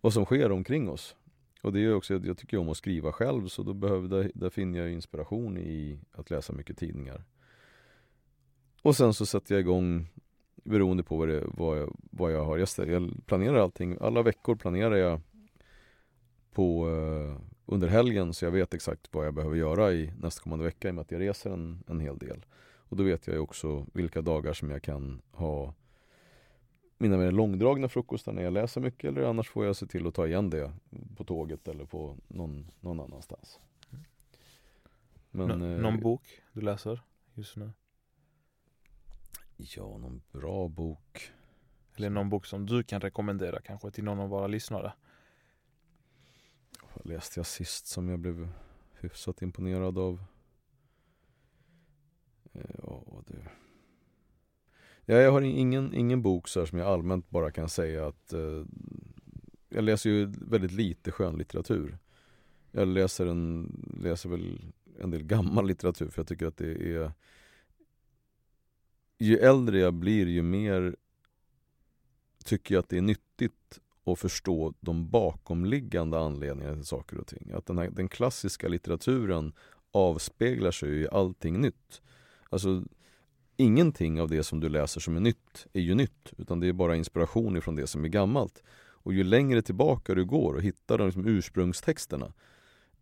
vad som sker omkring oss. Och det är också, jag tycker om att skriva själv så då behöver, där, där finner jag inspiration i att läsa mycket tidningar. Och sen så sätter jag igång beroende på vad, det, vad, jag, vad jag har. Jag, jag planerar allting. Alla veckor planerar jag på eh, under helgen så jag vet exakt vad jag behöver göra i nästkommande vecka i och med att jag reser en, en hel del. Och då vet jag ju också vilka dagar som jag kan ha mina mer långdragna frukostar när jag läser mycket eller annars får jag se till att ta igen det på tåget eller på någon, någon annanstans. Men, Nå eh, någon bok du läser just nu? Ja, någon bra bok. Eller någon bok som du kan rekommendera kanske till någon av våra lyssnare? Vad läste jag sist som jag blev hyfsat imponerad av? Eh, ja, du. Ja, jag har ingen, ingen bok så som jag allmänt bara kan säga att eh, Jag läser ju väldigt lite skönlitteratur. Jag läser, en, läser väl en del gammal litteratur för jag tycker att det är Ju äldre jag blir ju mer tycker jag att det är nyttigt och förstå de bakomliggande anledningarna till saker och ting. Att den, här, den klassiska litteraturen avspeglar sig i allting nytt. Alltså ingenting av det som du läser som är nytt är ju nytt utan det är bara inspiration ifrån det som är gammalt. Och ju längre tillbaka du går och hittar de liksom ursprungstexterna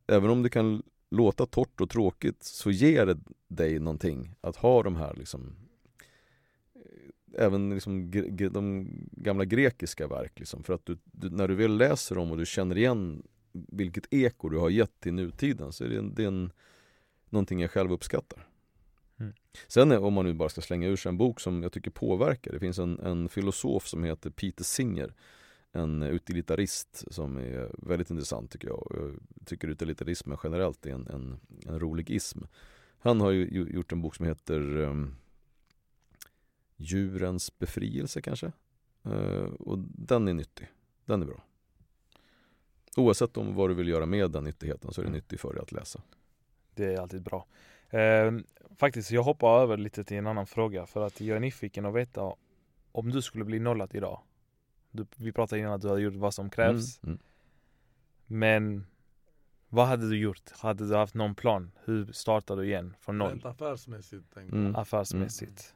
även om det kan låta torrt och tråkigt så ger det dig någonting att ha de här liksom även liksom de gamla grekiska verk liksom, för att du, du, när du väl läser dem och du känner igen vilket eko du har gett till nutiden så är det, en, det är en, någonting jag själv uppskattar. Mm. Sen om man nu bara ska slänga ur sig en bok som jag tycker påverkar, det finns en, en filosof som heter Peter Singer en utilitarist som är väldigt intressant tycker jag. Jag tycker utilitarismen generellt är en, en, en rolig ism. Han har ju gjort en bok som heter um, djurens befrielse kanske. Uh, och den är nyttig. Den är bra. Oavsett om vad du vill göra med den nyttigheten så är det mm. nyttigt för dig att läsa. Det är alltid bra. Eh, faktiskt, jag hoppar över lite till en annan fråga för att jag är nyfiken att veta om du skulle bli nollad idag. Du, vi pratade innan att du har gjort vad som krävs. Mm, mm. Men vad hade du gjort? Hade du haft någon plan? Hur startar du igen från noll? Rent affärsmässigt. Mm. Affärsmässigt.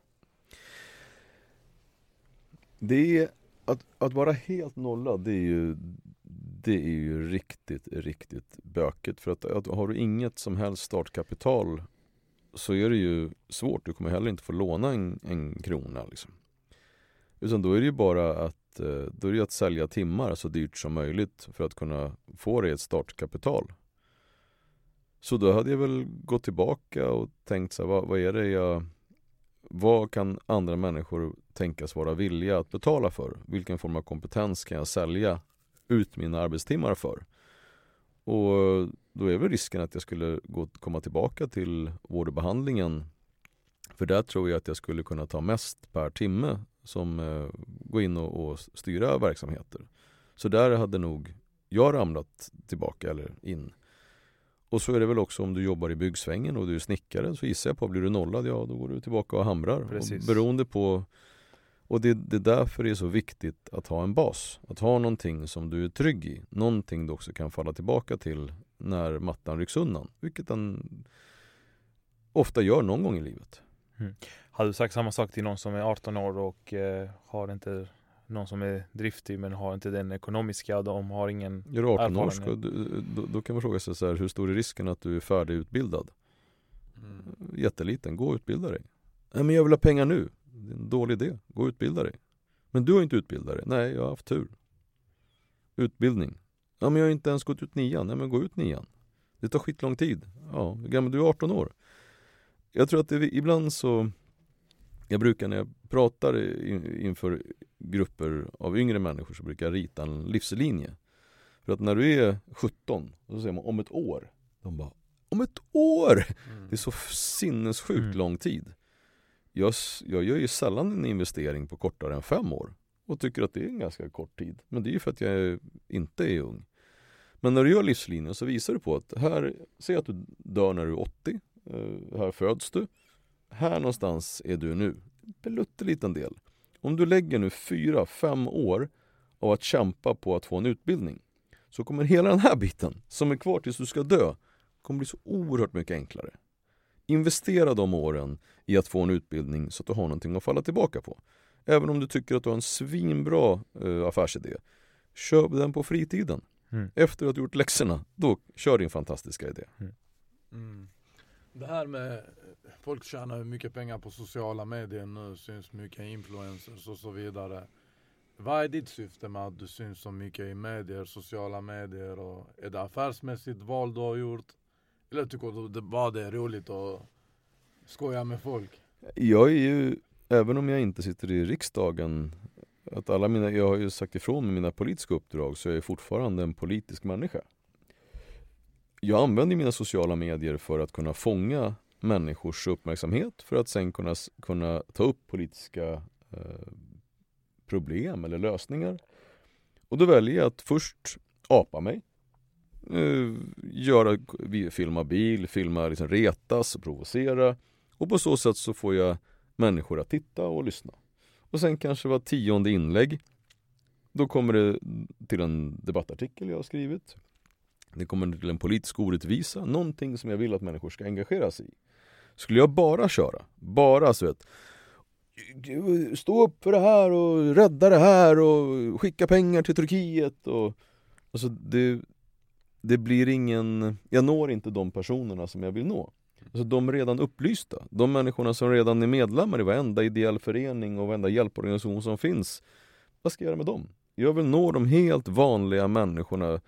Det är, att, att vara helt nollad det är ju det är ju riktigt, riktigt bökigt. För att, att har du inget som helst startkapital så är det ju svårt. Du kommer heller inte få låna en, en krona. Liksom. Utan då är det ju bara att, eh, då är det att sälja timmar så dyrt som möjligt för att kunna få dig ett startkapital. Så då hade jag väl gått tillbaka och tänkt så här, vad, vad är det jag vad kan andra människor tänkas vara villiga att betala för? Vilken form av kompetens kan jag sälja ut mina arbetstimmar för? Och då är väl risken att jag skulle gå, komma tillbaka till vård och behandlingen. För där tror jag att jag skulle kunna ta mest per timme som eh, går in och, och styra verksamheter. Så där hade nog jag ramlat tillbaka eller in. Och så är det väl också om du jobbar i byggsvängen och du är snickare så gissar jag på, blir du nollad, ja då går du tillbaka och hamrar. Precis. Och beroende på och det, det är därför det är så viktigt att ha en bas. Att ha någonting som du är trygg i. Någonting du också kan falla tillbaka till när mattan rycks undan. Vilket den ofta gör någon gång i livet. Hade du sagt samma sak till någon som är 18 år och eh, har inte någon som är driftig men har inte den ekonomiska, de har ingen Är du 18 år ska, då, då kan man fråga sig så här, hur stor är risken att du är färdigutbildad? Mm. Jätteliten, gå och utbilda dig. Nej men jag vill ha pengar nu. Det är en dålig idé, gå och utbilda dig. Men du har inte utbildat dig. Nej, jag har haft tur. Utbildning. Ja men jag har inte ens gått ut nian. Nej men gå ut nian. Det tar skitlång tid. Ja, hur gammal? Du är 18 år. Jag tror att det, ibland så Jag brukar när jag pratar inför grupper av yngre människor så brukar jag rita en livslinje. För att när du är 17, då säger man om ett år. De bara, om ett år! Mm. Det är så sinnessjukt Mm. lång tid. Jag, jag gör ju sällan en investering på kortare än fem år och tycker att det är en ganska kort tid. Men det är ju för att jag inte är ung. Men när du gör livslinjen så visar du på att här, säg att du dör när du är 80, eh, här föds du. Här någonstans är du nu. En liten del. Om du lägger nu fyra, fem år av att kämpa på att få en utbildning så kommer hela den här biten som är kvar tills du ska dö kommer bli så oerhört mycket enklare. Investera de åren i att få en utbildning så att du har någonting att falla tillbaka på. Även om du tycker att du har en svinbra eh, affärsidé. Köp den på fritiden. Mm. Efter att du gjort läxorna, då kör din fantastiska idé. Mm. Det här med folk tjänar mycket pengar på sociala medier nu, syns mycket influencers och så vidare. Vad är ditt syfte med att du syns så mycket i medier, sociala medier och är det affärsmässigt val du har gjort? Eller tycker du det bara det är roligt att skoja med folk? Jag är ju, även om jag inte sitter i riksdagen, att alla mina, jag har ju sagt ifrån med mina politiska uppdrag så jag är fortfarande en politisk människa. Jag använder mina sociala medier för att kunna fånga människors uppmärksamhet för att sen kunna, kunna ta upp politiska eh, problem eller lösningar. Och då väljer jag att först apa mig. Eh, göra, filma bil, filma liksom retas och provocera. Och på så sätt så får jag människor att titta och lyssna. Och sen kanske var tionde inlägg Då kommer det till en debattartikel jag har skrivit Det kommer till en politisk orättvisa, någonting som jag vill att människor ska engagera sig i Skulle jag bara köra, bara så vet Stå upp för det här och rädda det här och skicka pengar till Turkiet och Alltså det, det blir ingen, jag når inte de personerna som jag vill nå Alltså de redan upplysta. De människorna som redan är medlemmar i varenda ideell förening och varenda hjälporganisation som finns. Vad ska jag göra med dem? Jag vill nå de helt vanliga människorna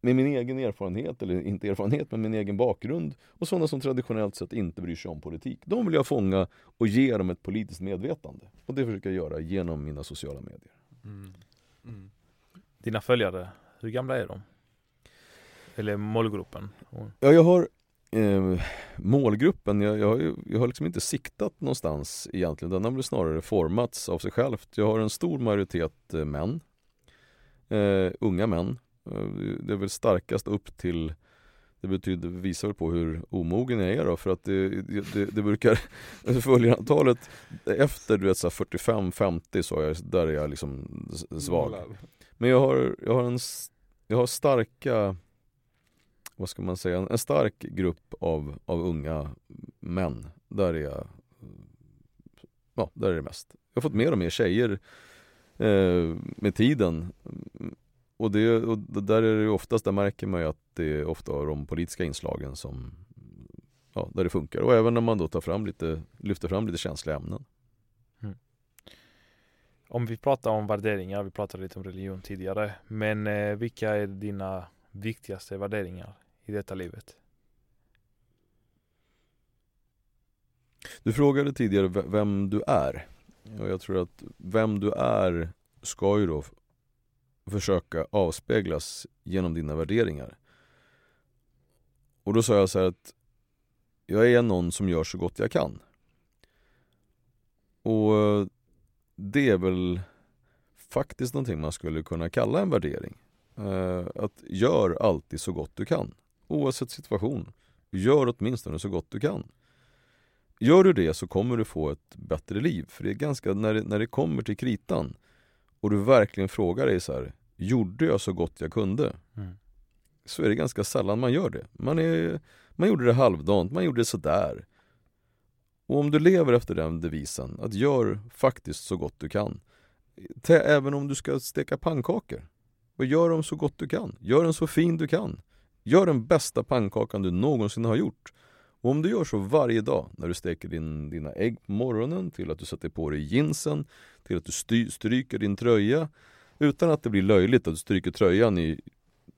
med min egen erfarenhet, eller inte erfarenhet, men min egen bakgrund och sådana som traditionellt sett inte bryr sig om politik. De vill jag fånga och ge dem ett politiskt medvetande. Och det försöker jag göra genom mina sociala medier. Mm. Mm. Dina följare, hur gamla är de? Eller målgruppen? Ja, jag har eh, målgruppen, jag, jag, har ju, jag har liksom inte siktat någonstans egentligen. Den har väl snarare formats av sig självt. Jag har en stor majoritet eh, män. Eh, unga män. Eh, det är väl starkast upp till det betyder, visar väl på hur omogen jag är då för att det, det, det brukar följarantalet efter du vet så här 45-50 så är jag, där är jag liksom svag. Men jag har, jag har en jag har starka vad ska man säga, en stark grupp av, av unga män. Där är jag, ja, där är det mest. Jag har fått mer och mer tjejer eh, med tiden. Och, det, och där är det oftast, där märker man ju att det är ofta de politiska inslagen som, ja, där det funkar. Och även när man då tar fram lite, lyfter fram lite känsliga ämnen. Mm. Om vi pratar om värderingar, vi pratade lite om religion tidigare. Men eh, vilka är dina viktigaste värderingar i detta livet? Du frågade tidigare vem du är. Och jag tror att vem du är ska ju då försöka avspeglas genom dina värderingar. Och då sa jag så här att jag är någon som gör så gott jag kan. Och eh, det är väl faktiskt någonting man skulle kunna kalla en värdering. Eh, att gör alltid så gott du kan. Oavsett situation. Gör åtminstone så gott du kan. Gör du det så kommer du få ett bättre liv. För det är ganska, när det, när det kommer till kritan och du verkligen frågar dig så här, gjorde jag så gott jag kunde? Mm. Så är det ganska sällan man gör det. Man, är, man gjorde det halvdant, man gjorde det sådär. Och om du lever efter den devisen, att gör faktiskt så gott du kan. Även om du ska steka pannkakor. Och gör dem så gott du kan. Gör den så fin du kan. Gör den bästa pannkakan du någonsin har gjort. Och om du gör så varje dag, när du steker din, dina ägg på morgonen, till att du sätter på dig jeansen, till att du sty, stryker din tröja, utan att det blir löjligt att du stryker tröjan i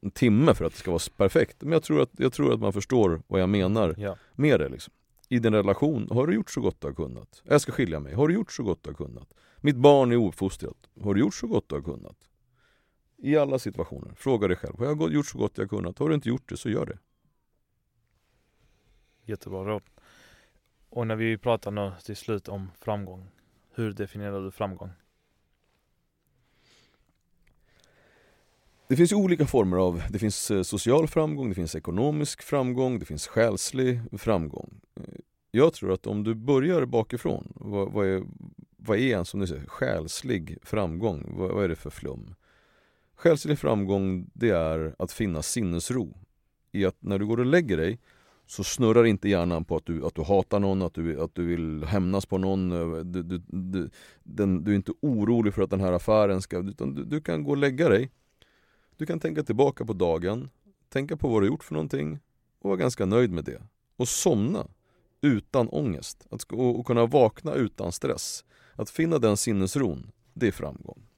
en timme för att det ska vara perfekt. Men jag tror att, jag tror att man förstår vad jag menar Ja. med det liksom. I din relation, har du gjort så gott du har kunnat? Jag ska skilja mig, har du gjort så gott du har kunnat? Mitt barn är ouppfostrat, har du gjort så gott du har kunnat? I alla situationer, fråga dig själv, har jag gjort så gott jag kunnat? Har du inte gjort det, så gör det. Jättebra råd. Och när vi pratar nu till slut om framgång. Hur definierar du framgång? Det finns ju olika former av, det finns eh, social framgång, det finns ekonomisk framgång, det finns själslig framgång. Eh, Jag tror att om du börjar bakifrån, vad, vad, är, vad är en som du säger, själslig framgång? Vad, vad är det för flum? Själslig framgång, det är att finna sinnesro. I att när du går och lägger dig så snurrar inte hjärnan på att du, att du hatar någon, att du, att du vill hämnas på någon. Du, du, du, den, du är inte orolig för att den här affären ska, utan du, du kan gå och lägga dig du kan tänka tillbaka på dagen, tänka på vad du gjort för någonting och vara ganska nöjd med det. Och somna utan ångest. Att, och, och kunna vakna utan stress. Att finna den sinnesron, det är framgång.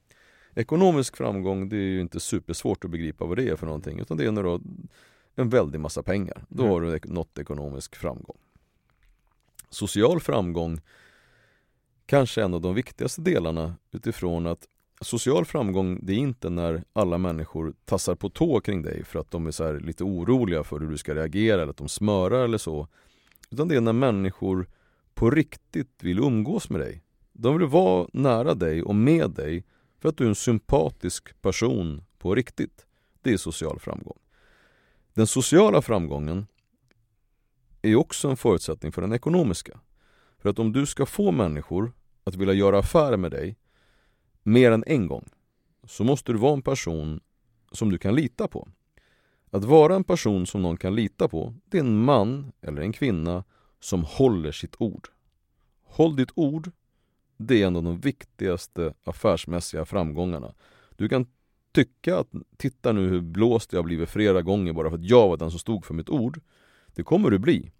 Ekonomisk framgång, det är ju inte supersvårt att begripa vad det är för någonting. Utan det är när du har en väldig massa pengar. Då Mm. har du nått ekonomisk framgång. Social framgång kanske en av de viktigaste delarna utifrån att social framgång det är inte när alla människor tassar på tå kring dig för att de är lite oroliga för hur du ska reagera eller att de smörar eller så. Utan det är när människor på riktigt vill umgås med dig. De vill vara nära dig och med dig för att du är en sympatisk person på riktigt. Det är social framgång. Den sociala framgången är också en förutsättning för den ekonomiska. För att om du ska få människor att vilja göra affärer med dig mer än en gång så måste du vara en person som du kan lita på. Att vara en person som någon kan lita på, det är en man eller en kvinna som håller sitt ord. Håll ditt ord, det är en av de viktigaste affärsmässiga framgångarna. Du kan tycka att titta nu hur blåst jag har blivit flera gånger bara för att jag var den som stod för mitt ord. Det kommer du bli.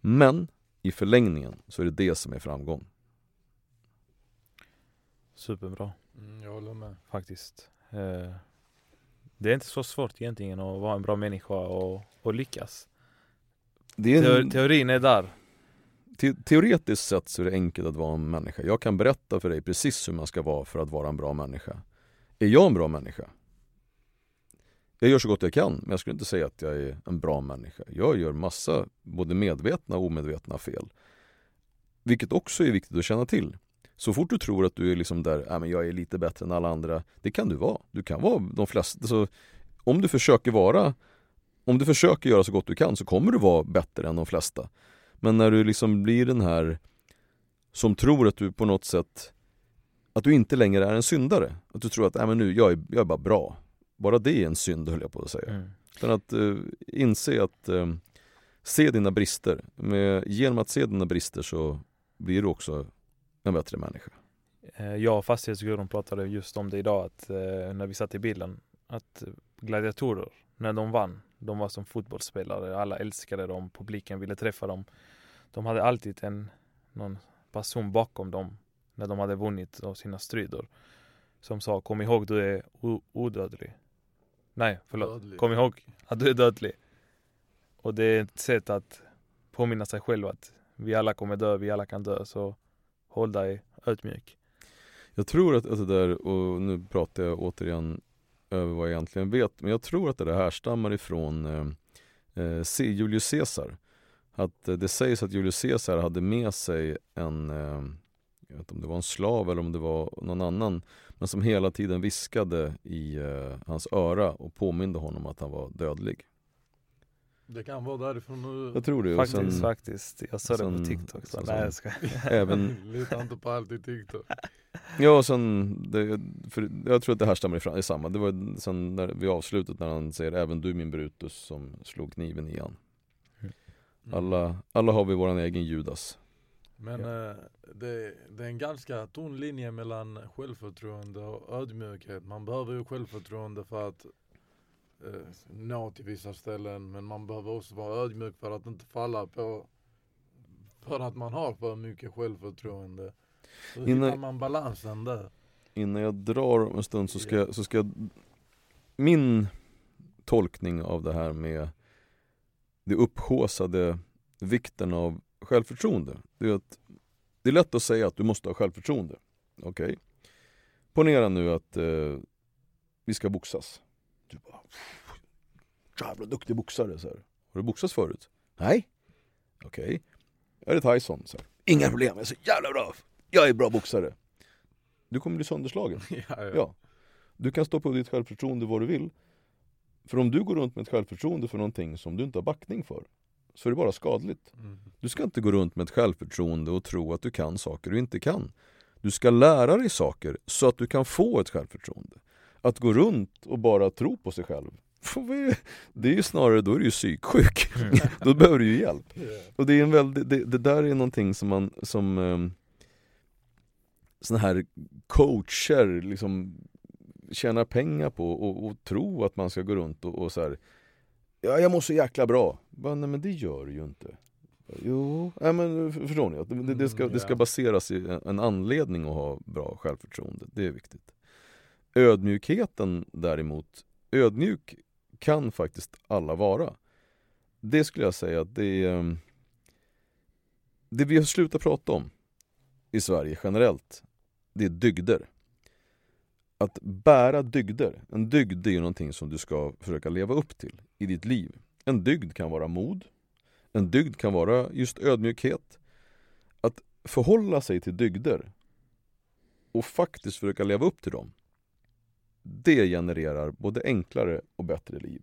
Men i förlängningen så är det det som är framgång. Superbra Mm, jag håller med. faktiskt. Eh, Det är inte så svårt egentligen att vara en bra människa och, och lyckas. Det är en, teorin är där te teoretiskt sett så är det enkelt att vara en människa. Jag kan berätta för dig precis hur man ska vara för att vara en bra människa. Är jag en bra människa? Jag gör så gott jag kan, men jag skulle inte säga att jag är en bra människa. Jag gör massa, både medvetna och omedvetna fel. Vilket också är viktigt att känna till. Så fort du tror att du är liksom där, äh, men jag är lite bättre än alla andra. Det kan du vara. Du kan vara de flesta. Så alltså, om du försöker vara, om du försöker göra så gott du kan så kommer du vara bättre än de flesta. Men när du liksom blir den här som tror att du på något sätt att du inte längre är en syndare. Att du tror att, men nu, jag är, jag är bara bra. Bara det är en synd höll jag på att säga. Mm. Utan att eh, inse att eh, se dina brister. Med, genom att se dina brister så blir du också en bättre människa. Eh, Jag och fastighetsgurun pratade just om det idag att eh, när vi satt i bilen att gladiatorer, när de vann, de var som fotbollsspelare, alla älskade dem, publiken ville träffa dem. De hade alltid en någon person bakom dem när de hade vunnit av sina strider som sa kom ihåg du är odödlig. Nej, förlåt. Dödlig. Kom ihåg att du är dödlig. Och det är ett sätt att påminna sig själv att vi alla kommer dö, vi alla kan dö. Så håll dig ödmjuk. Jag tror att, att det där, och nu pratar jag återigen över vad jag egentligen vet, men jag tror att det där härstammar ifrån eh, eh C- Julius Caesar. Att eh, det sägs att Julius Caesar hade med sig en, eh, jag vet inte om det var en slav eller om det var någon annan, men som hela tiden viskade i eh, hans öra och påminde honom att han var dödlig. Det kan vara därifrån nu. Jag tror det. Faktiskt, sen, faktiskt. Jag såg det på TikTok. Så, nej, jag ska. även, Lita inte på allt i TikTok. Ja, och sen, det, för jag tror att det här stammar ifrån, är samma. Det var sen när, vid avslutet när han säger även du min Brutus som slog kniven i han. Mm. Alla, alla har vi våran egen Judas. Men Ja. eh, det, det är en ganska tunn linje mellan självförtroende och ödmjukhet. Man behöver ju självförtroende för att eh, nå till vissa ställen men man behöver också vara ödmjuk för att inte falla på för att man har för mycket självförtroende. Så Innan- hittar man balansen där. Innan jag drar om en stund så ska, jag- så ska jag Min tolkning av det här med det upphåsade vikten av självförtroende Det är att det är lätt att säga att du måste ha självförtroende Okej Ponera nu att eh, vi ska boxas Du bara Jävla duktig boxare så här. Har du boxats förut? Nej Okej Är det Tyson? Så här. Inga problem, jag är så jävla bra Jag är bra boxare Du kommer bli sönderslagen ja, ja. Ja. Du kan stå på ditt självförtroende vad du vill. För om du går runt med ett självförtroende för någonting som du inte har backning för, så är det bara skadligt. Mm. Du ska inte gå runt med ett självförtroende och tro att du kan saker du inte kan. Du ska lära dig saker så att du kan få ett självförtroende. Att gå runt och bara tro på sig själv, det? är ju snarare, då är du ju psyksjuk. då behöver du ju hjälp. Och det är en väldigt, det, det där är någonting som man, som um, såna här coacher liksom tjänar pengar på och, och tror att man ska gå runt och, och så här. Ja, jag mår så jäkla bra. Bara, nej men det gör du ju inte. Jo, nej, men för- förstår ni? Det, det, ska, Mm, det ska ja. baseras i en anledning att ha bra självförtroende. Det är viktigt. Ödmjukheten däremot, ödmjuk kan faktiskt alla vara. Det skulle jag säga att det är ehm, det vi har slutat prata om i Sverige generellt, det är dygder. Att bära dygder, en dygd är ju någonting som du ska försöka leva upp till i ditt liv. En dygd kan vara mod, en dygd kan vara just ödmjukhet. Att förhålla sig till dygder och faktiskt försöka leva upp till dem. Det genererar både enklare och bättre liv.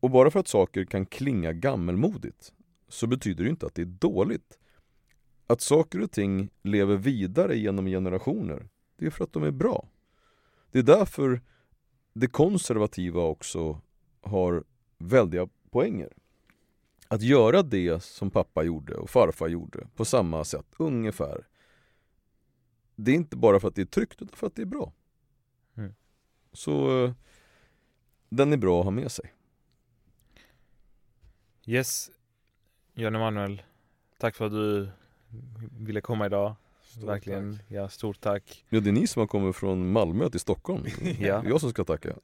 Och bara för att saker kan klinga gammelmodigt så betyder det inte att det är dåligt. Att saker och ting lever vidare genom generationer, det är för att de är bra. Det är därför det konservativa också har väldiga poänger. Att göra det som pappa gjorde och farfar gjorde på samma sätt, ungefär. Det är inte bara för att det är tryggt utan för att det är bra. Så eh, den är bra att ha med sig. Yes, Jan Emanuel. Tack för att du ville komma idag. Stort Verkligen, tack. ja stort tack. Ja, det är ni som har kommit från Malmö till Stockholm. Ja. Jag som ska tacka.